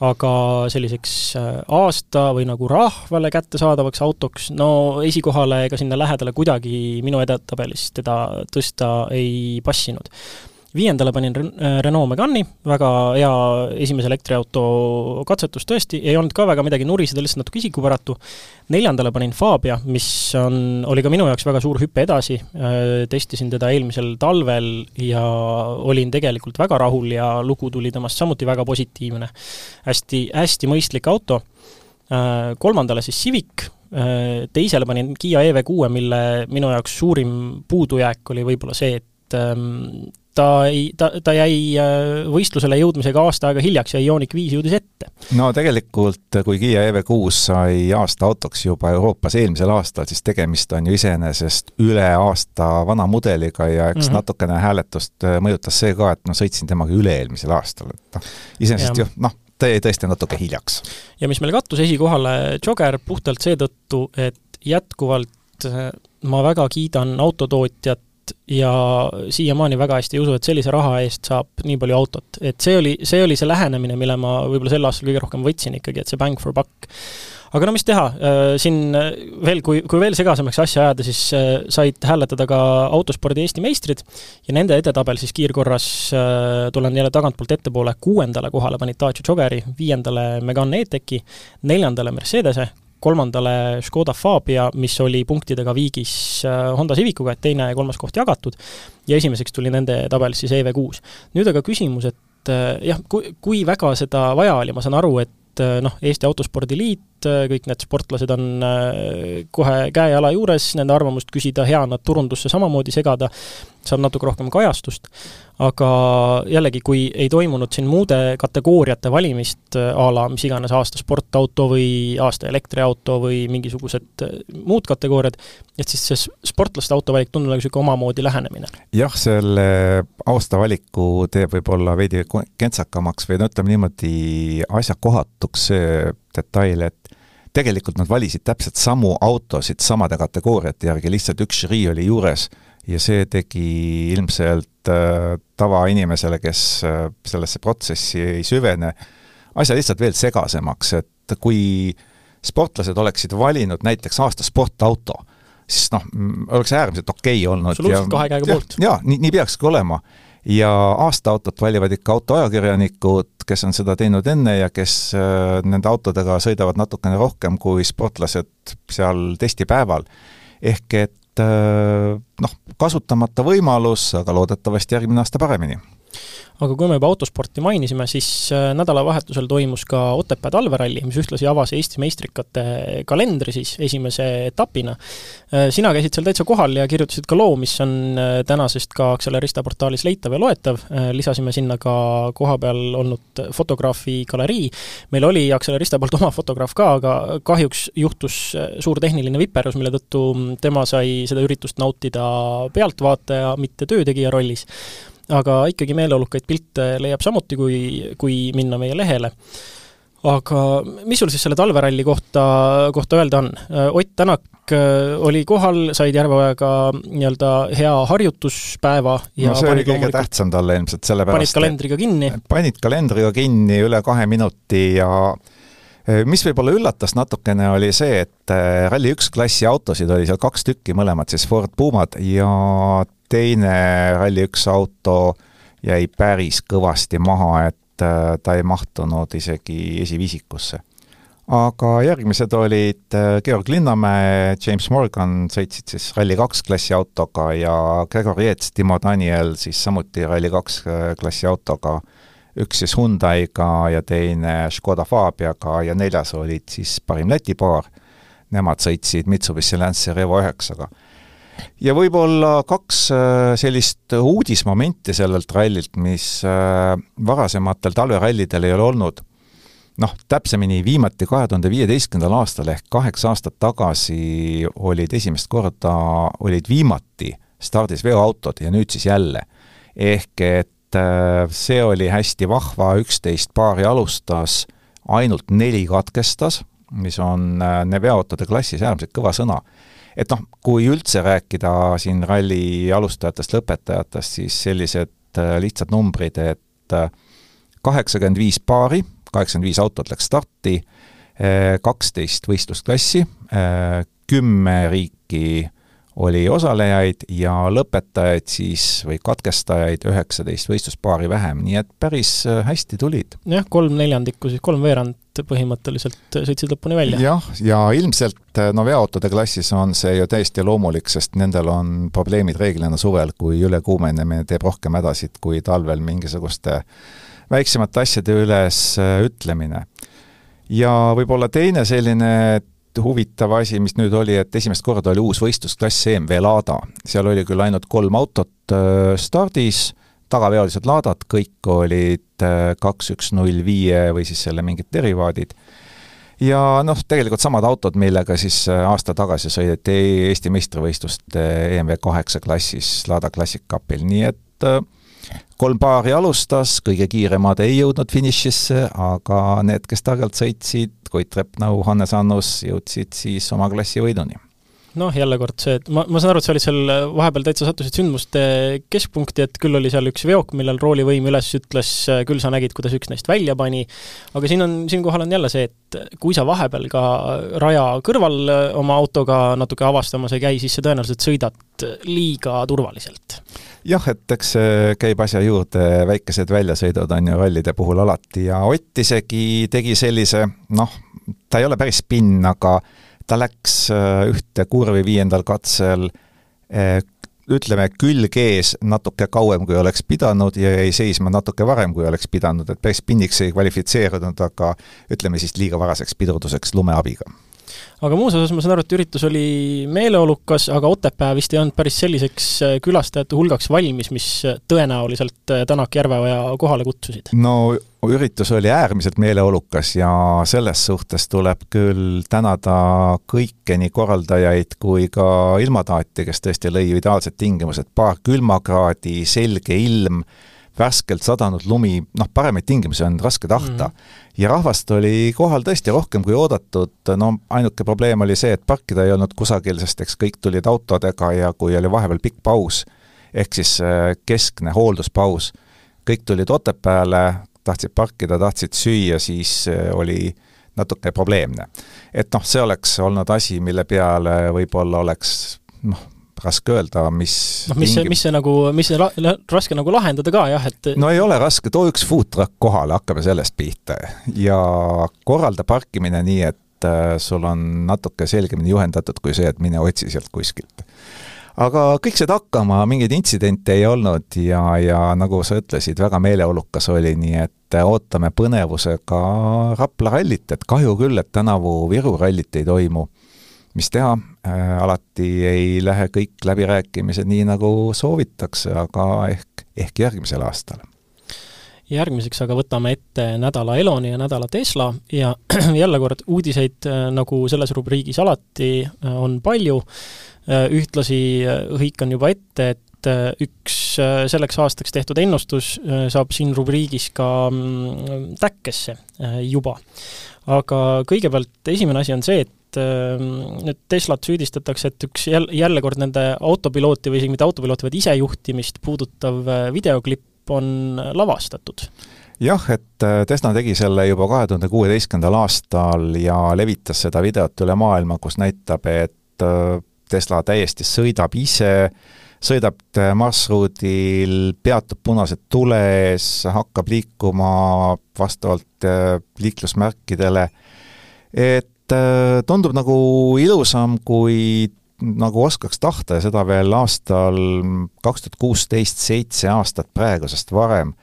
aga selliseks äh, aasta või nagu rahvale kättesaadavaks autoks, no esikohale ega sinna lähedale kuidagi minu edetabelis teda tõsta ei passinud viiendale panin äh, Renault Megane'i, väga hea esimese elektriauto katsetus tõesti, ei olnud ka väga midagi nuriseda, lihtsalt natuke isikupäratu. neljandale panin Fabia, mis on, oli ka minu jaoks väga suur hüpe edasi, äh, testisin teda eelmisel talvel ja olin tegelikult väga rahul ja lugu tuli temast samuti väga positiivne. hästi, hästi mõistlik auto, äh, kolmandale siis Civic, teisele panin Kiia EV6, mille minu jaoks suurim puudujääk oli võib-olla see, et ähm, ta ei, ta, ta jäi äh, võistlusele jõudmisega aasta aega hiljaks ja Ioniq viis jõudis ette. no tegelikult, kui Kiia EV6 sai aasta autoks juba Euroopas eelmisel aastal, siis tegemist on ju iseenesest üle aasta vana mudeliga ja eks mm -hmm. natukene hääletust äh, mõjutas see ka, et ma sõitsin temaga üle-eelmisel aastal, et noh, iseenesest ju noh, ta jäi tõesti natuke hiljaks. ja mis meil kattus esikohale, Jogger puhtalt seetõttu, et jätkuvalt äh, ma väga kiidan autotootjat ja siiamaani väga hästi ei usu, et sellise raha eest saab nii palju autot. et see oli, see oli see lähenemine, mille ma võib-olla sel aastal kõige rohkem võtsin ikkagi, et see bang for buck. aga no mis teha, äh, siin veel, kui, kui veel segasemaks asja ajada, siis äh, said hääletada ka autospordi Eesti meistrid ja nende edetabel siis kiirkorras, äh, tulen jälle tagantpoolt ettepoole, kuuendale kohale panid Dacia Joggeri, viiendale Megane E-Techi, neljandale Mercedese, kolmandale Škoda Fabia, mis oli punktidega viigis äh, Honda Civicuga, et teine ja kolmas koht jagatud, ja esimeseks tuli nende tabelis siis EV6. nüüd aga küsimus, et äh, jah, kui, kui väga seda vaja oli, ma saan aru, et äh, noh, Eesti Autospordi Liit kõik need sportlased on kohe käe-jala juures, nende arvamust küsida, hea nad turundusse samamoodi segada, saab natuke rohkem kajastust, aga jällegi, kui ei toimunud siin muude kategooriate valimist a la mis iganes aasta sportauto või aasta elektriauto või mingisugused muud kategooriad, et siis see sportlaste autovalik tundub nagu niisugune omamoodi lähenemine. jah, selle aasta valiku teeb võib-olla veidi kentsakamaks või no ütleme niimoodi, asjakohatuks see detail, et tegelikult nad valisid täpselt samu autosid samade kategooriate järgi, lihtsalt üks žürii oli juures ja see tegi ilmselt äh, tavainimesele, kes äh, sellesse protsessi ei süvene, asja lihtsalt veel segasemaks, et kui sportlased oleksid valinud näiteks aasta sportauto, siis noh, oleks äärmiselt okei okay olnud. absoluutselt, kahe käega poolt. jaa, nii, nii peakski olema. Ja aastaautot valivad ikka autoajakirjanikud, kes on seda teinud enne ja kes äh, nende autodega sõidavad natukene rohkem kui sportlased seal testipäeval. ehk et Äh, noh, kasutamata võimalus, aga loodetavasti järgmine aasta paremini aga kui me juba autosporti mainisime, siis äh, nädalavahetusel toimus ka Otepää talveralli, mis ühtlasi avas Eesti meistrikate kalendri siis esimese etapina. Äh, sina käisid seal täitsa kohal ja kirjutasid ka loo, mis on äh, tänasest ka Accelerista portaalis leitav ja loetav, lisasime sinna ka kohapeal olnud fotograafi galerii. meil oli Accelerista poolt oma fotograaf ka, aga kahjuks juhtus suur tehniline viperus, mille tõttu tema sai seda üritust nautida pealtvaataja, mitte töötegija rollis aga ikkagi meeleolukaid pilte leiab samuti, kui, kui minna meie lehele. aga mis sul siis selle talveralli kohta, kohta öelda on? Ott Tänak äh, oli kohal, said Järveojaga nii-öelda hea harjutuspäeva ja no see oli kõige tähtsam talle ilmselt, sellepärast panid kalendriga kinni? panid kalendriga kinni üle kahe minuti ja äh, mis võib-olla üllatas natukene, oli see, et äh, Rally1 klassi autosid oli seal kaks tükki, mõlemad siis Ford Pumad ja teine Rally1 auto jäi päris kõvasti maha, et äh, ta ei mahtunud isegi esiviisikusse. aga järgmised olid äh, Georg Linnamäe, James Morgan sõitsid siis Rally2 klassi autoga ja Gregor Jeets, Timo Daniel siis samuti Rally2 äh, klassi autoga, üks siis Hyundai'ga ja teine Škoda Fabiaga ja neljas olid siis parim Läti paar, nemad sõitsid Mitsubishi Lancer Evo üheksaga ja võib-olla kaks äh, sellist uudismomenti sellelt rallilt, mis äh, varasematel talverallidel ei ole olnud. noh, täpsemini viimati kahe tuhande viieteistkümnendal aastal ehk kaheksa aastat tagasi olid esimest korda, olid viimati stardis veoautod ja nüüd siis jälle. ehk et äh, see oli hästi vahva, üksteist paari alustas, ainult neli katkestas, mis on veoautode klassis äärmiselt kõva sõna et noh, kui üldse rääkida siin ralli alustajatest, lõpetajatest, siis sellised äh, lihtsad numbrid, et äh, kaheksakümmend viis paari, kaheksakümmend viis autot läks starti, äh, kaksteist võistlusklassi, kümme riiki oli osalejaid ja lõpetajaid siis või katkestajaid üheksateist võistluspaari vähem, nii et päris hästi tulid. jah, kolm neljandikku, siis kolm veerand põhimõtteliselt sõitsid lõpuni välja. jah, ja ilmselt no veoautode klassis on see ju täiesti loomulik, sest nendel on probleemid reeglina suvel, kui ülekuumenemine teeb rohkem hädasid kui talvel mingisuguste väiksemate asjade üles ütlemine. ja võib-olla teine selline huvitav asi, mis nüüd oli, et esimest korda oli uus võistlusklass EMV Lada. seal oli küll ainult kolm autot äh, stardis, tagaveolised laadad, kõik olid äh, kaks, üks, null, viie või siis selle mingid derivaadid. ja noh, tegelikult samad autod, millega siis äh, aasta tagasi sõideti Eesti meistrivõistluste EMV kaheksa klassis Lada Classic Cupil, nii et kolm paari alustas, kõige kiiremad ei jõudnud finišisse, aga need, kes targalt sõitsid, Koit Repnau, Hannes Annus, jõudsid siis oma klassi võiduni. Noh, jälle kord see, et ma, ma saan aru, et sa olid seal vahepeal täitsa sattusid sündmuste keskpunkti, et küll oli seal üks veok, millel roolivõim üles ütles, küll sa nägid, kuidas üks neist välja pani, aga siin on, siinkohal on jälle see, et kui sa vahepeal ka raja kõrval oma autoga natuke avastamas ei käi, siis sa tõenäoliselt sõidad liiga turvaliselt jah, et eks see käib asja juurde, väikesed väljasõidud on ju rallide puhul alati ja Ott isegi tegi sellise noh, ta ei ole päris spinn, aga ta läks äh, ühte kurvi viiendal katsel äh, ütleme, külg ees natuke kauem, kui oleks pidanud ja jäi seisma natuke varem, kui oleks pidanud, et päris pinniks ei kvalifitseerunud, aga ütleme siis liiga varaseks pidurduseks lume abiga aga muus osas ma saan aru, et üritus oli meeleolukas, aga Otepää vist ei olnud päris selliseks äh, külastajate hulgaks valmis, mis äh, tõenäoliselt äh, Tänak, Järveoja kohale kutsusid? no üritus oli äärmiselt meeleolukas ja selles suhtes tuleb küll tänada kõiki, nii korraldajaid kui ka ilmataati, kes tõesti lõi ideaalsed tingimused, paar külmakraadi, selge ilm, värskelt sadanud lumi, noh, paremaid tingimusi on raske tahta mm. -hmm. ja rahvast oli kohal tõesti rohkem kui oodatud, no ainuke probleem oli see, et parkida ei olnud kusagil, sest eks kõik tulid autodega ja kui oli vahepeal pikk paus, ehk siis äh, keskne hoolduspaus, kõik tulid Otepääle, tahtsid parkida, tahtsid süüa, siis äh, oli natuke probleemne. et noh, see oleks olnud asi, mille peale võib-olla oleks noh, raske öelda, mis noh, mis see, mis see nagu, mis see la-, raske nagu lahendada ka jah, et no ei ole raske, too üks food truck kohale, hakkame sellest pihta. ja korralda parkimine nii, et äh, sul on natuke selgemini juhendatud kui see, et mine otsi sealt kuskilt. aga kõik said hakkama, mingeid intsidente ei olnud ja, ja nagu sa ütlesid, väga meeleolukas oli, nii et äh, ootame põnevusega Rapla rallit, et kahju küll, et tänavu Viru rallit ei toimu mis teha, äh, alati ei lähe kõik läbirääkimised nii, nagu soovitakse, aga ehk, ehk järgmisel aastal. järgmiseks aga võtame ette nädala Eloni ja nädala Tesla ja [CLEARS THROAT] jälle kord uudiseid, äh, nagu selles rubriigis alati, äh, on palju, ühtlasi hõikan juba ette, et üks selleks aastaks tehtud ennustus saab siin rubriigis ka mm, täkkesse juba. aga kõigepealt esimene asi on see, et et nüüd Teslat süüdistatakse, et üks jälle, jälle kord nende autopilooti või isegi mitte autopilooti, vaid isejuhtimist puudutav äh, videoklipp on lavastatud. Jah, et äh, Tesla tegi selle juba kahe tuhande kuueteistkümnendal aastal ja levitas seda videot üle maailma, kus näitab, et äh, Tesla täiesti sõidab ise, sõidab marsruudil, peatub punase tule ees, hakkab liikuma vastavalt liiklusmärkidele, et Äh, tundub nagu ilusam, kui nagu oskaks tahta ja seda veel aastal kaks tuhat kuusteist, seitse aastat praegusest varem.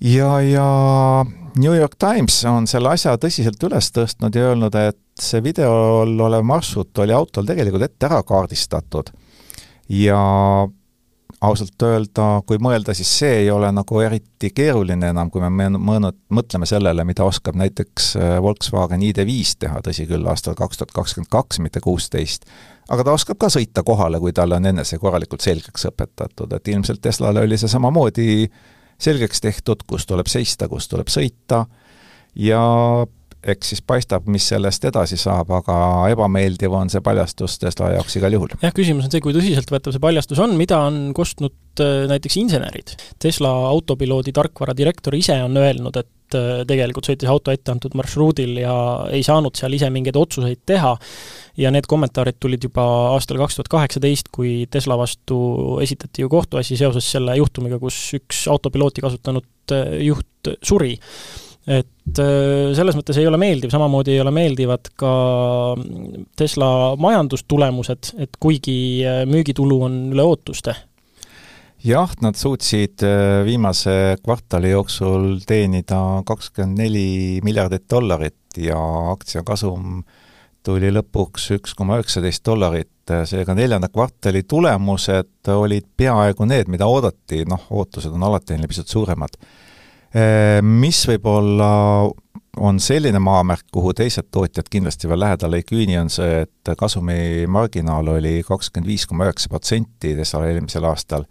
ja, ja New York Times on selle asja tõsiselt üles tõstnud ja öelnud, et see videol olev marsruut oli autol tegelikult ette ära kaardistatud. ja ausalt öelda, kui mõelda, siis see ei ole nagu eriti keeruline enam, kui me mõõnud, mõtleme sellele, mida oskab näiteks äh, Volkswagen ID5 teha, tõsi küll, aastal kaks tuhat kakskümmend kaks, mitte kuusteist, aga ta oskab ka sõita kohale, kui talle on enne see korralikult selgeks õpetatud, et ilmselt Teslale oli see samamoodi selgeks tehtud, kus tuleb seista, kus tuleb sõita, ja eks siis paistab, mis sellest edasi saab, aga ebameeldiv on see paljastus Tesla jaoks igal juhul. jah, küsimus on see, kui tõsiseltvõetav see paljastus on, mida on kostnud äh, näiteks insenerid. Tesla autopiloodi tarkvara direktor ise on öelnud, et äh, tegelikult sõitis auto etteantud marsruudil ja ei saanud seal ise mingeid otsuseid teha ja need kommentaarid tulid juba aastal kaks tuhat kaheksateist, kui Tesla vastu esitati ju kohtuasi seoses selle juhtumiga, kus üks autopilooti kasutanud äh, juht suri et äh, selles mõttes ei ole meeldiv, samamoodi ei ole meeldivad ka Tesla majandustulemused, et kuigi äh, müügitulu on üle ootuste. jah, nad suutsid äh, viimase kvartali jooksul teenida kakskümmend neli miljardit dollarit ja aktsiakasum tuli lõpuks üks koma üheksateist dollarit, seega neljanda kvartali tulemused olid peaaegu need, mida oodati, noh, ootused on alati neil pisut suuremad mis võib-olla on selline maamärk, kuhu teised tootjad kindlasti veel lähedale ei küüni, on see, et kasumimarginaal oli kakskümmend viis koma üheksa protsenti Teslal eelmisel aastal.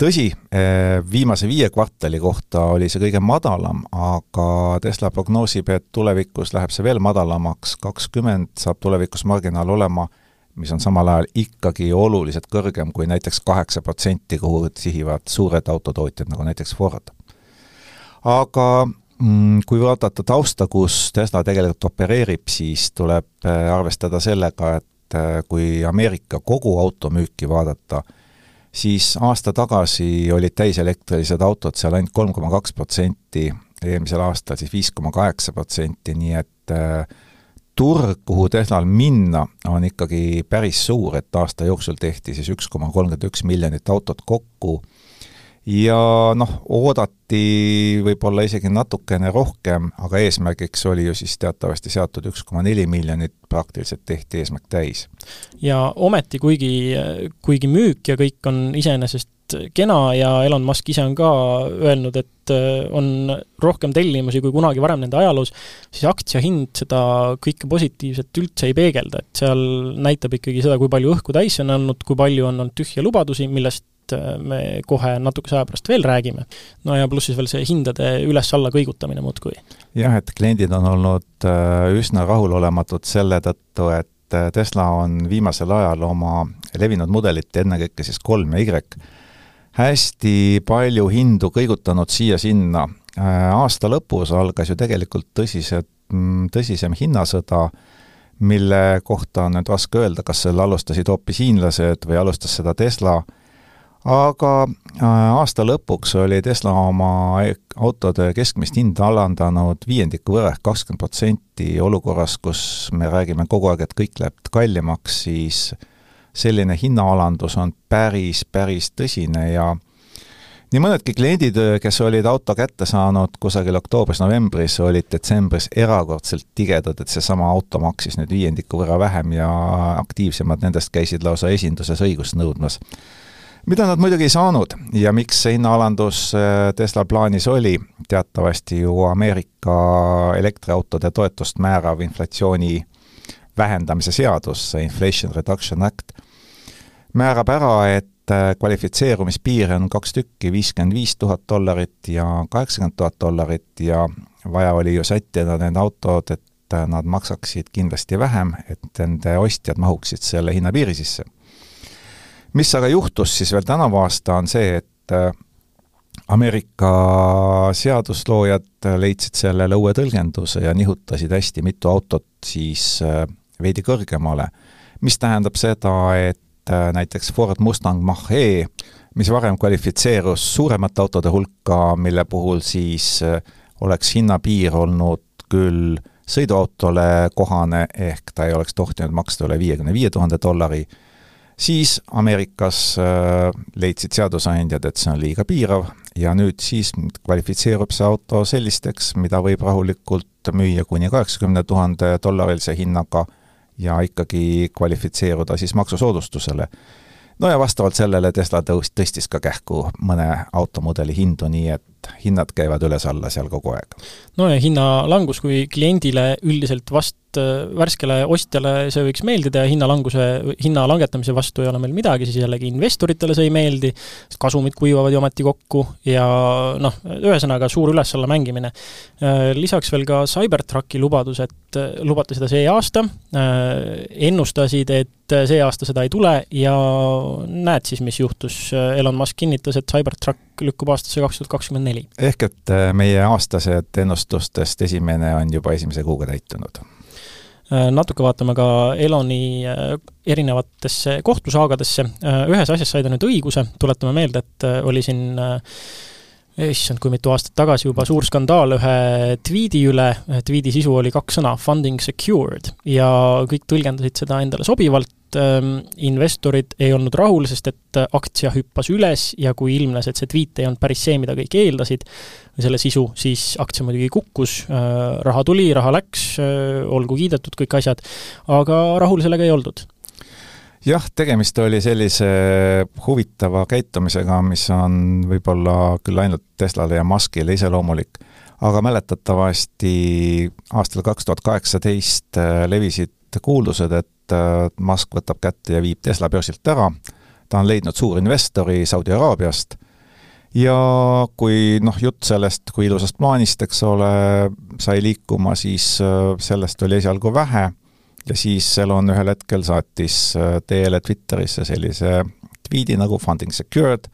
tõsi, äh, viimase viie kvartali kohta oli see kõige madalam, aga Tesla prognoosib, et tulevikus läheb see veel madalamaks, kakskümmend saab tulevikus marginaal olema, mis on samal ajal ikkagi oluliselt kõrgem kui näiteks kaheksa protsenti, kuhu sihivad suured autotootjad, nagu näiteks Ford aga mm, kui vaadata tausta, kus Tesla tegelikult opereerib, siis tuleb äh, arvestada sellega, et äh, kui Ameerika kogu automüüki vaadata, siis aasta tagasi olid täiselektrilised autod seal ainult kolm koma kaks protsenti, eelmisel aastal siis viis koma kaheksa protsenti, nii et äh, turg, kuhu Teslal minna, on ikkagi päris suur, et aasta jooksul tehti siis üks koma kolmkümmend üks miljonit autot kokku ja noh, oodati võib-olla isegi natukene rohkem, aga eesmärgiks oli ju siis teatavasti seatud üks koma neli miljonit, praktiliselt tehti eesmärk täis. ja ometi, kuigi, kuigi müük ja kõik on iseenesest kena ja Elon Musk ise on ka öelnud, et äh, on rohkem tellimusi kui kunagi varem nende ajaloos, siis aktsia hind seda kõike positiivset üldse ei peegelda, et seal näitab ikkagi seda, kui palju õhku täis on andnud, kui palju on olnud tühje lubadusi, millest millest äh, me kohe natukese aja pärast veel räägime. no ja pluss siis veel see hindade üles-alla kõigutamine muudkui. jah, et kliendid on olnud äh, üsna rahulolematud selle tõttu, et äh, Tesla on viimasel ajal oma levinud mudelit, ennekõike siis kolm ja Y, hästi palju hindu kõigutanud siia-sinna. aasta lõpus algas ju tegelikult tõsised, mm, tõsisem hinnasõda, mille kohta on nüüd raske öelda, kas selle alustasid hoopis hiinlased või alustas seda Tesla aga äh, aasta lõpuks oli Tesla oma autode keskmist hinda alandanud viiendiku võrra ehk kakskümmend protsenti. Olukorras, kus me räägime kogu aeg, et kõik läheb kallimaks, siis selline hinnaalandus on päris, päris tõsine ja nii mõnedki kliendid, kes olid auto kätte saanud kusagil oktoobris-novembris, olid detsembris erakordselt tigedad, et seesama auto maksis nüüd viiendiku võrra vähem ja aktiivsemad nendest käisid lausa esinduses õigust nõudmas mida nad muidugi ei saanud ja miks see hinnaalandus äh, Tesla plaanis oli, teatavasti ju Ameerika elektriautode toetust määrav inflatsiooni vähendamise seadus, see Inflation Reduction Act, määrab ära, et äh, kvalifitseerumispiire on kaks tükki, viiskümmend viis tuhat dollarit ja kaheksakümmend tuhat dollarit ja vaja oli ju sättida need autod, et äh, nad maksaksid kindlasti vähem, et nende ostjad mahuksid selle hinnapiiri sisse mis aga juhtus siis veel tänavu aasta, on see, et äh, Ameerika seadusloojad leidsid sellele uue tõlgenduse ja nihutasid hästi mitu autot siis äh, veidi kõrgemale, mis tähendab seda, et äh, näiteks Ford Mustang Mach-E, mis varem kvalifitseerus suuremate autode hulka, mille puhul siis oleks hinnapiir olnud küll sõiduautole kohane, ehk ta ei oleks tohtinud maksta üle viiekümne viie tuhande dollari, siis Ameerikas äh, leidsid seadusandjad, et see on liiga piirav ja nüüd siis kvalifitseerub see auto sellisteks, mida võib rahulikult müüa kuni kaheksakümne tuhande dollarilise hinnaga ja ikkagi kvalifitseeruda siis maksusoodustusele. no ja vastavalt sellele Tesla tõus-, tõstis ka kähku mõne automudeli hindu, nii et hinnad käivad üles-alla seal kogu aeg. no ja hinnalangus, kui kliendile üldiselt vast Äh, värskele ostjale see võiks meeldida ja hinnalanguse, hinna langetamise vastu ei ole meil midagi, siis jällegi investoritele see ei meeldi, sest kasumid kuivavad ju ometi kokku ja noh, ühesõnaga suur üles-alla mängimine. Äh, lisaks veel ka Cybertrucki lubadus, et äh, lubati seda see aasta, ennustasid, et see aasta seda ei tule ja näed siis, mis juhtus, Elon Musk kinnitas, et Cybertruck lükkub aastasse kaks tuhat kakskümmend neli. ehk et meie aastased ennustustest esimene on juba esimese kuuga täitunud Äh, natuke vaatame ka Eloni äh, erinevatesse kohtusaagadesse, äh, ühes asjas sai ta nüüd õiguse, tuletame meelde, et oli siin issand, kui mitu aastat tagasi juba suur skandaal ühe tweet'i üle, tweet'i sisu oli kaks sõna, funding secured, ja kõik tõlgendasid seda endale sobivalt, ähm, investorid ei olnud rahul, sest et aktsia hüppas üles ja kui ilmnes, et see tweet ei olnud päris see, mida kõik eeldasid, selle sisu, siis aktsia muidugi kukkus, äh, raha tuli, raha läks, olgu kiidetud kõik asjad, aga rahul sellega ei oldud jah, tegemist oli sellise huvitava käitumisega, mis on võib-olla küll ainult Teslale ja Muskile iseloomulik, aga mäletatavasti aastal kaks tuhat kaheksateist äh, levisid kuuldused, et Musk võtab kätte ja viib Tesla börsilt ära, ta on leidnud suurinvestori Saudi Araabiast ja kui noh, jutt sellest kui ilusast plaanist, eks ole, sai liikuma, siis äh, sellest oli esialgu vähe ja siis Elon ühel hetkel saatis äh, teele Twitterisse sellise tweet'i nagu funding secured,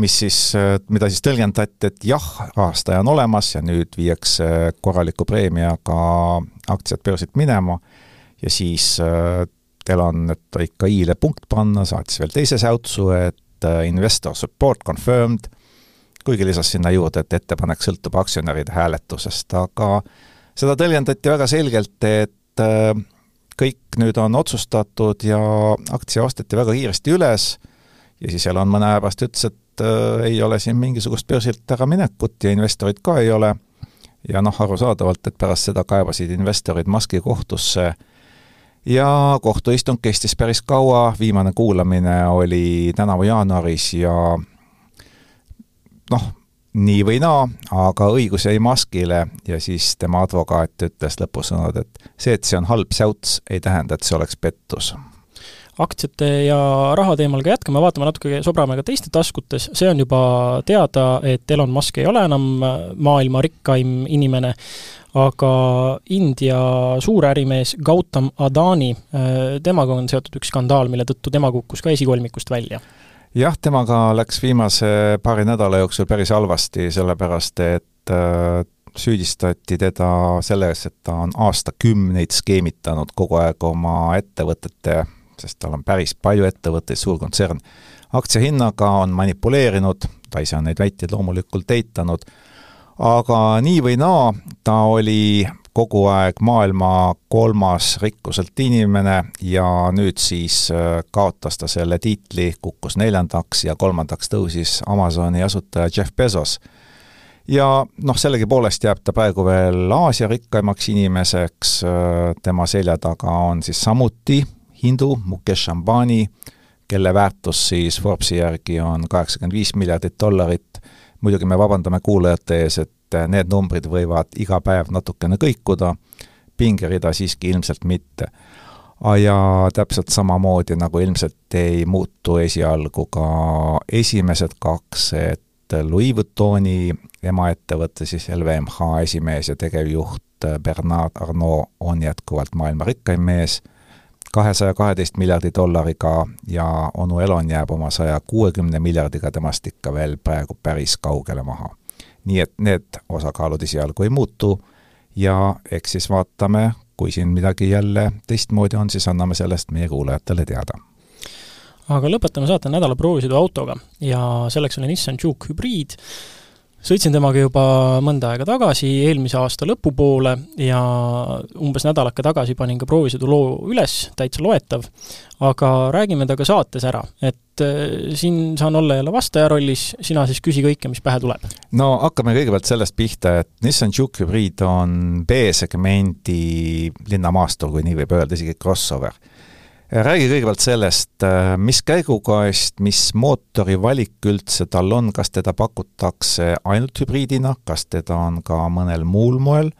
mis siis, äh, mida siis tõlgendati, et jah, rahastaja on olemas ja nüüd viiakse korraliku preemiaga aktsiad börsilt minema. Ja siis Elon, et ikka i-le punkt panna, saatis veel teise säutsu, et investor support confirmed kuigi lisas sinna juurde, et ettepanek sõltub aktsionäride hääletusest, aga seda tõlgendati väga selgelt, et kõik nüüd on otsustatud ja aktsia osteti väga kiiresti üles ja siis Elon mõne aja pärast ütles, et äh, ei ole siin mingisugust börsilt äraminekut ja investorid ka ei ole. ja noh, arusaadavalt, et pärast seda kaebasid investorid Muski kohtusse ja kohtuistung kestis päris kaua, viimane kuulamine oli tänavu jaanuaris ja noh, nii või naa, aga õigus jäi Muskile ja siis tema advokaat ütles lõpusõnad, et see, et see on halb säuts, ei tähenda, et see oleks pettus. Aktsiate ja raha teemal ka jätkame, vaatame natuke, sobrame ka teiste taskutes, see on juba teada, et Elon Musk ei ole enam maailma rikkaim inimene, aga India suurärimees Gautam Adani, temaga on seotud üks skandaal, mille tõttu tema kukkus ka esikolmikust välja jah, temaga läks viimase paari nädala jooksul päris halvasti, sellepärast et äh, süüdistati teda selles, et ta on aastakümneid skeemitanud kogu aeg oma ettevõtete, sest tal on päris palju ettevõtteid, suur kontsern, aktsiahinnaga on manipuleerinud, ta ise on neid väiteid loomulikult eitanud, aga nii või naa, ta oli kogu aeg maailma kolmas rikkuselt inimene ja nüüd siis äh, kaotas ta selle tiitli, kukkus neljandaks ja kolmandaks tõusis Amazoni asutaja Jeff Bezos. ja noh, sellegipoolest jääb ta praegu veel Aasia rikkaimaks inimeseks, äh, tema selja taga on siis samuti hindu Mukesh Ambani, kelle väärtus siis Forbesi järgi on kaheksakümmend viis miljardit dollarit, muidugi me vabandame kuulajate ees, et et need numbrid võivad iga päev natukene kõikuda, pingerida siiski ilmselt mitte. ja täpselt samamoodi, nagu ilmselt ei muutu esialgu ka esimesed kaks, et Louis Vuittoni emaettevõte, siis LVMH esimees ja tegevjuht Bernard Arnault on jätkuvalt maailma rikkaim mees, kahesaja kaheteist miljardi dollariga ja onu Elon jääb oma saja kuuekümne miljardiga temast ikka veel praegu päris kaugele maha nii et need osakaalud esialgu ei muutu. Ja eks siis vaatame, kui siin midagi jälle teistmoodi on, siis anname sellest meie kuulajatele teada. aga lõpetame saate nädala proovisõiduautoga. Ja selleks oli Nissan Juke hübriid, sõitsin temaga juba mõnda aega tagasi, eelmise aasta lõpupoole ja umbes nädalake tagasi panin ka proovisõiduloo üles, täitsa loetav, aga räägime temaga saates ära, et äh, siin saan olla jälle vastaja rollis, sina siis küsi kõike, mis pähe tuleb. no hakkame kõigepealt sellest pihta, et Nissan Juke hübriid on B-segmendi linnamaastur, kui nii võib öelda, isegi crossover räägi kõigepealt sellest, äh, mis käigugaast, mis mootori valik üldse tal on, kas teda pakutakse ainult hübriidina, kas teda on ka mõnel muul moel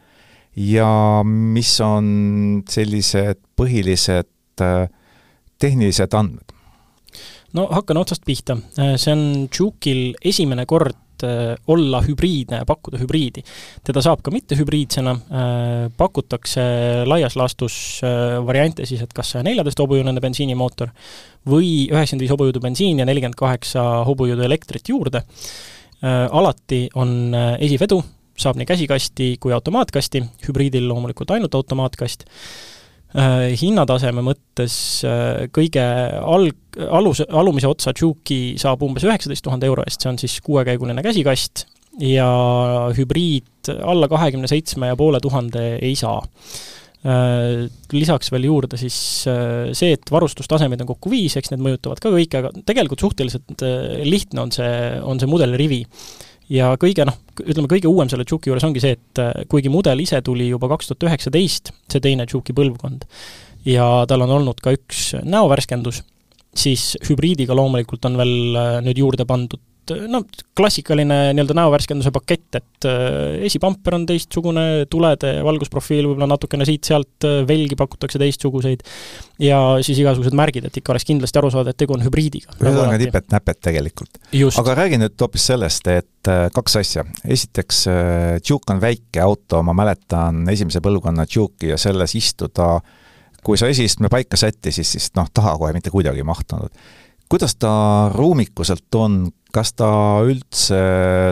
ja mis on sellised põhilised äh, tehnilised andmed? no hakkan otsast pihta, äh, see on Juke'il esimene kord Äh, olla hübriidne ja pakkuda hübriidi. teda saab ka mittehübriidsena, äh, pakutakse laias laastus äh, variante siis, et kas saja neljateist hobujõuline bensiinimootor või üheksakümmend viis hobujõudu bensiini ja nelikümmend kaheksa hobujõudu elektrit juurde. Alati on esivedu, saab nii käsikasti kui automaatkasti, hübriidil loomulikult ainult automaatkast hinnataseme mõttes äh, kõige alg-, aluse, alumise otsa Juke'i saab umbes üheksateist tuhande euro eest, see on siis kuuekäiguline käsikast, ja hübriid alla kahekümne seitsme ja poole tuhande ei saa. Äh, lisaks veel juurde siis see, et varustustasemeid on kokku viis, eks need mõjutavad ka kõike, aga tegelikult suhteliselt lihtne on see, on see mudelirivi ja kõige noh, ütleme kõige uuem selle Juki juures ongi see, et äh, kuigi mudel ise tuli juba kaks tuhat üheksateist, see teine Juki põlvkond, ja tal on olnud ka üks näovärskendus, siis hübriidiga loomulikult on veel äh, nüüd juurde pandud no klassikaline nii-öelda näovärskenduse pakett, et äh, esipamper on teistsugune, tulede valgusprofiil võib-olla natukene siit-sealt, äh, velgi pakutakse teistsuguseid ja siis igasugused märgid, et ikka oleks kindlasti aru saada, et tegu on hübriidiga. ühesõnaga nipet-näpet tegelikult. aga räägi nüüd hoopis sellest, et kaks asja. esiteks, Juke on väike auto, ma mäletan esimese põlvkonna Juke'i ja selles istuda kui sa esiistme paika sättisid, siis noh, taha kohe mitte kuidagi ei mahtunud kuidas ta ruumikuselt on, kas ta üldse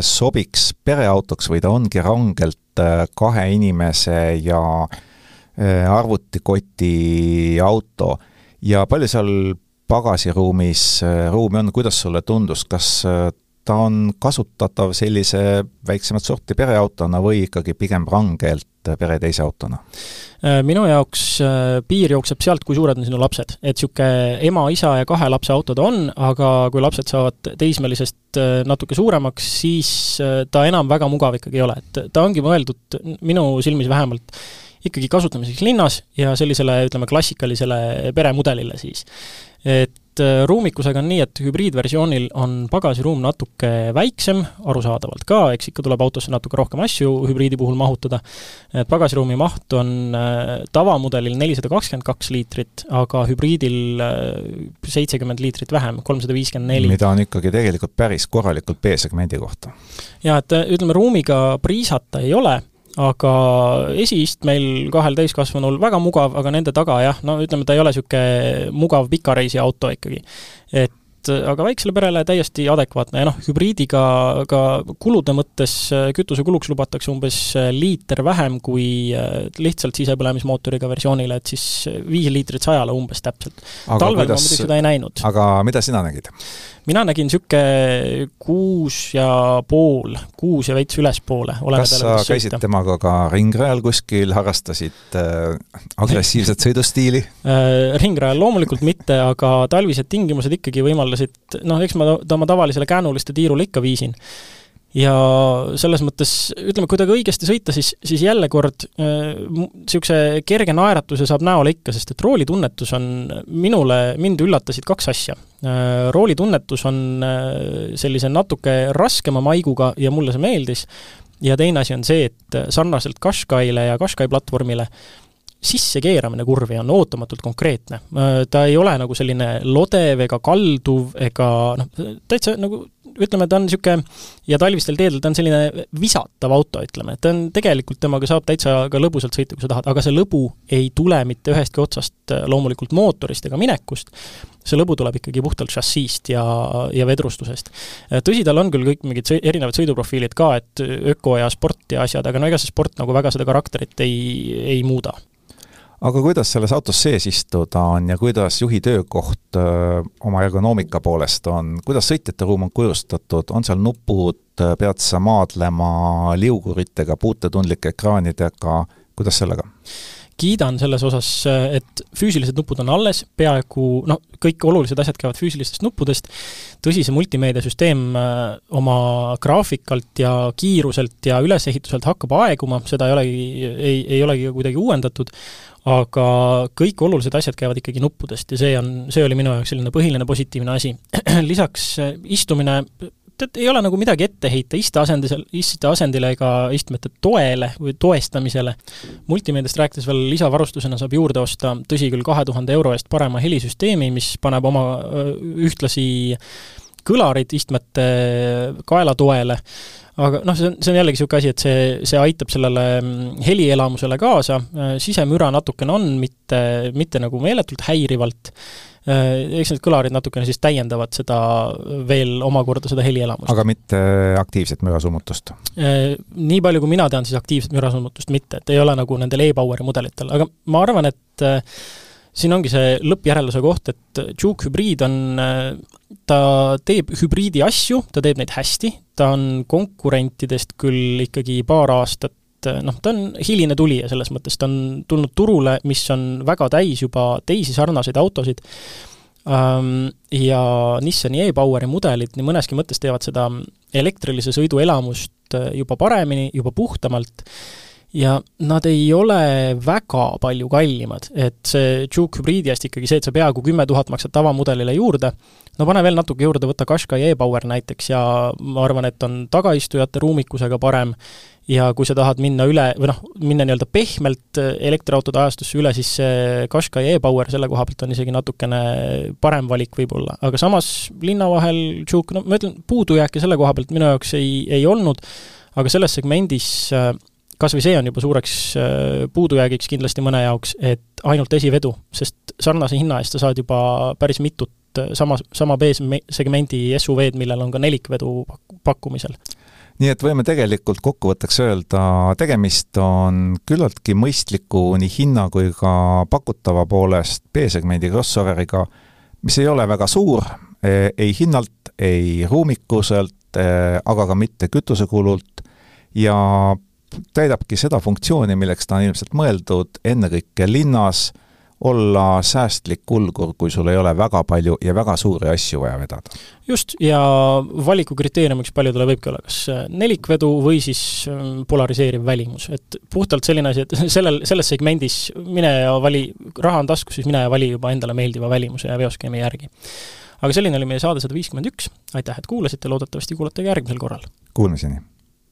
sobiks pereautoks või ta ongi rangelt äh, kahe inimese ja äh, arvutikoti auto? Ja palju seal pagasiruumis äh, ruumi on, kuidas sulle tundus, kas ta on kasutatav sellise väiksemat sorti pereautona või ikkagi pigem rangelt pere teise autona? Äh, minu jaoks äh, piir jookseb sealt, kui suured on sinu lapsed. et niisugune ema, isa ja kahe lapse autod on, aga kui lapsed saavad teismelisest äh, natuke suuremaks, siis ta enam väga mugav ikkagi ei ole, et ta ongi mõeldud minu silmis vähemalt ikkagi kasutamiseks linnas ja sellisele, ütleme, klassikalisele peremudelile siis. et et äh, ruumikusega on nii, et hübriidversioonil on pagasiruum natuke väiksem, arusaadavalt ka, eks ikka tuleb autosse natuke rohkem asju hübriidi puhul mahutada, et pagasiruumi maht on äh, tavamudelil nelisada kakskümmend kaks liitrit, aga hübriidil äh, seitsekümmend liitrit vähem, kolmsada viiskümmend neli. mida on ikkagi tegelikult päris korralikult B-segmendi kohta. jaa, et ütleme, ruumiga priisata ei ole aga esiistmeil kahel täiskasvanul väga mugav, aga nende taga jah, no ütleme, ta ei ole niisugune mugav pikareisi auto ikkagi. et aga väiksele perele täiesti adekvaatne ja noh, hübriidiga ka kulude mõttes kütusekuluks lubatakse umbes liiter vähem kui lihtsalt sisepõlemismootoriga versioonile, et siis viis liitrit sajale umbes täpselt. talvel kuidas... ma muidugi seda ei näinud. aga mida sina nägid? mina nägin niisugune kuus ja pool, kuus ja veits ülespoole. kas sa käisid sõita. temaga ka ringrajal kuskil, harrastasid äh, agressiivset sõidustiili äh,? ringrajal loomulikult mitte, aga talvised tingimused ikkagi võimaldasid, noh, eks ma ta oma tavalisele käänuliste tiirule ikka viisin ja selles mõttes, ütleme, kui temaga õigesti sõita, siis, siis jälle kord niisuguse äh, kerge naeratuse saab näole ikka, sest et roolitunnetus on minule, mind üllatasid kaks asja äh,. roolitunnetus on äh, sellise natuke raskema maiguga ja mulle see meeldis, ja teine asi on see, et sarnaselt Qashqaile ja Qashqai platvormile sissekeeramine kurvi on ootamatult konkreetne. Äh, ta ei ole nagu selline lodev ega kalduv ega noh, täitsa nagu ütleme, ta on niisugune, ja talvistel teedel ta on selline visatav auto, ütleme, et ta on, tegelikult temaga saab täitsa ka lõbusalt sõita, kui sa tahad, aga see lõbu ei tule mitte ühestki otsast äh, loomulikult mootorist ega minekust, see lõbu tuleb ikkagi puhtalt šassiist ja, ja vedrustusest. Äh, tõsi, tal on küll kõik mingid sõi-, erinevad sõiduprofiilid ka, et öko ja sport ja asjad, aga no ega see sport nagu väga seda karakterit ei, ei muuda aga kuidas selles autos sees istuda on ja kuidas juhi töökoht öö, oma ergonoomika poolest on, kuidas sõitjate ruum on kujustatud, on seal nupud, pead sa maadlema liuguritega, puutetundlike ekraanidega, kuidas sellega? Kiidan selles osas, et füüsilised nupud on alles, peaaegu noh, kõik olulised asjad käivad füüsilistest nuppudest, tõsi, see multimeediasüsteem oma graafikalt ja kiiruselt ja ülesehituselt hakkab aeguma, seda ei olegi, ei, ei olegi kuidagi uuendatud, aga kõik olulised asjad käivad ikkagi nuppudest ja see on, see oli minu jaoks selline põhiline positiivne asi. [CLEARS THROAT] lisaks äh, istumine, tead, ei ole nagu midagi ette heita isteasendisel, isteasendile ega istmete toele või toestamisele. multimeediast rääkides veel lisavarustusena saab juurde osta, tõsi küll, kahe tuhande euro eest parema helisüsteemi, mis paneb oma ühtlasi kõlarid istmete kaelatoele aga noh, see on, see on jällegi niisugune asi, et see, see aitab sellele mm, helielamusele kaasa, sisemüra natukene on, mitte, mitte nagu meeletult häirivalt, eks need kõlarid natukene siis täiendavad seda veel omakorda seda helielamust. aga mitte aktiivset mürasummutust? Äh, nii palju, kui mina tean, siis aktiivset mürasummutust mitte, et ei ole nagu nendel e-Poweri mudelitel, aga ma arvan, et siin ongi see lõppjärelduse koht, et Juke hübriid on, ta teeb hübriidi asju, ta teeb neid hästi, ta on konkurentidest küll ikkagi paar aastat noh, ta on hiline tulija selles mõttes, ta on tulnud turule, mis on väga täis juba teisi sarnaseid autosid, ja Nissani e-Poweri mudelid nii mõneski mõttes teevad seda elektrilise sõidu elamust juba paremini, juba puhtamalt. Ja nad ei ole väga palju kallimad, et see Juke hübriidi eest ikkagi see, et sa peaaegu kümme tuhat maksad tavamudelile juurde, no pane veel natuke juurde, võta Qashqai e-Power näiteks ja ma arvan, et on tagaistujate ruumikusega parem ja kui sa tahad minna üle, või noh, minna nii-öelda pehmelt elektriautode ajastusse üle, siis see Qashqai e-Power selle koha pealt on isegi natukene parem valik võib-olla, aga samas linna vahel Juke, no ma ütlen, puudujääke selle koha pealt minu jaoks ei, ei olnud, aga selles segmendis kas või see on juba suureks äh, puudujäägiks kindlasti mõne jaoks, et ainult esivedu, sest sarnase hinna eest sa saad juba päris mitut äh, sama, sama B-segmendi SUV-d, millel on ka nelikvedu pakkumisel nii et võime tegelikult kokkuvõtteks öelda, tegemist on küllaltki mõistliku nii hinna kui ka pakutava poolest B-segmendi crossoveriga, mis ei ole väga suur ei hinnalt, ei ruumikuselt, aga ka mitte kütusekulult ja täidabki seda funktsiooni, milleks ta on ilmselt mõeldud, ennekõike linnas, olla säästlik kulgur, kui sul ei ole väga palju ja väga suuri asju vaja vedada. just, ja valikukriteeriumiks paljudele võibki olla kas nelikvedu või siis ähm, polariseeriv välimus, et puhtalt selline asi, et [LAUGHS] sellel, selles segmendis mine ja vali, raha on taskus, siis mine ja vali juba endale meeldiva välimuse ja veoskeemi järgi. aga selline oli meie saade sada viiskümmend üks, aitäh, et kuulasite, loodetavasti kuulate ka järgmisel korral! Kuulmiseni!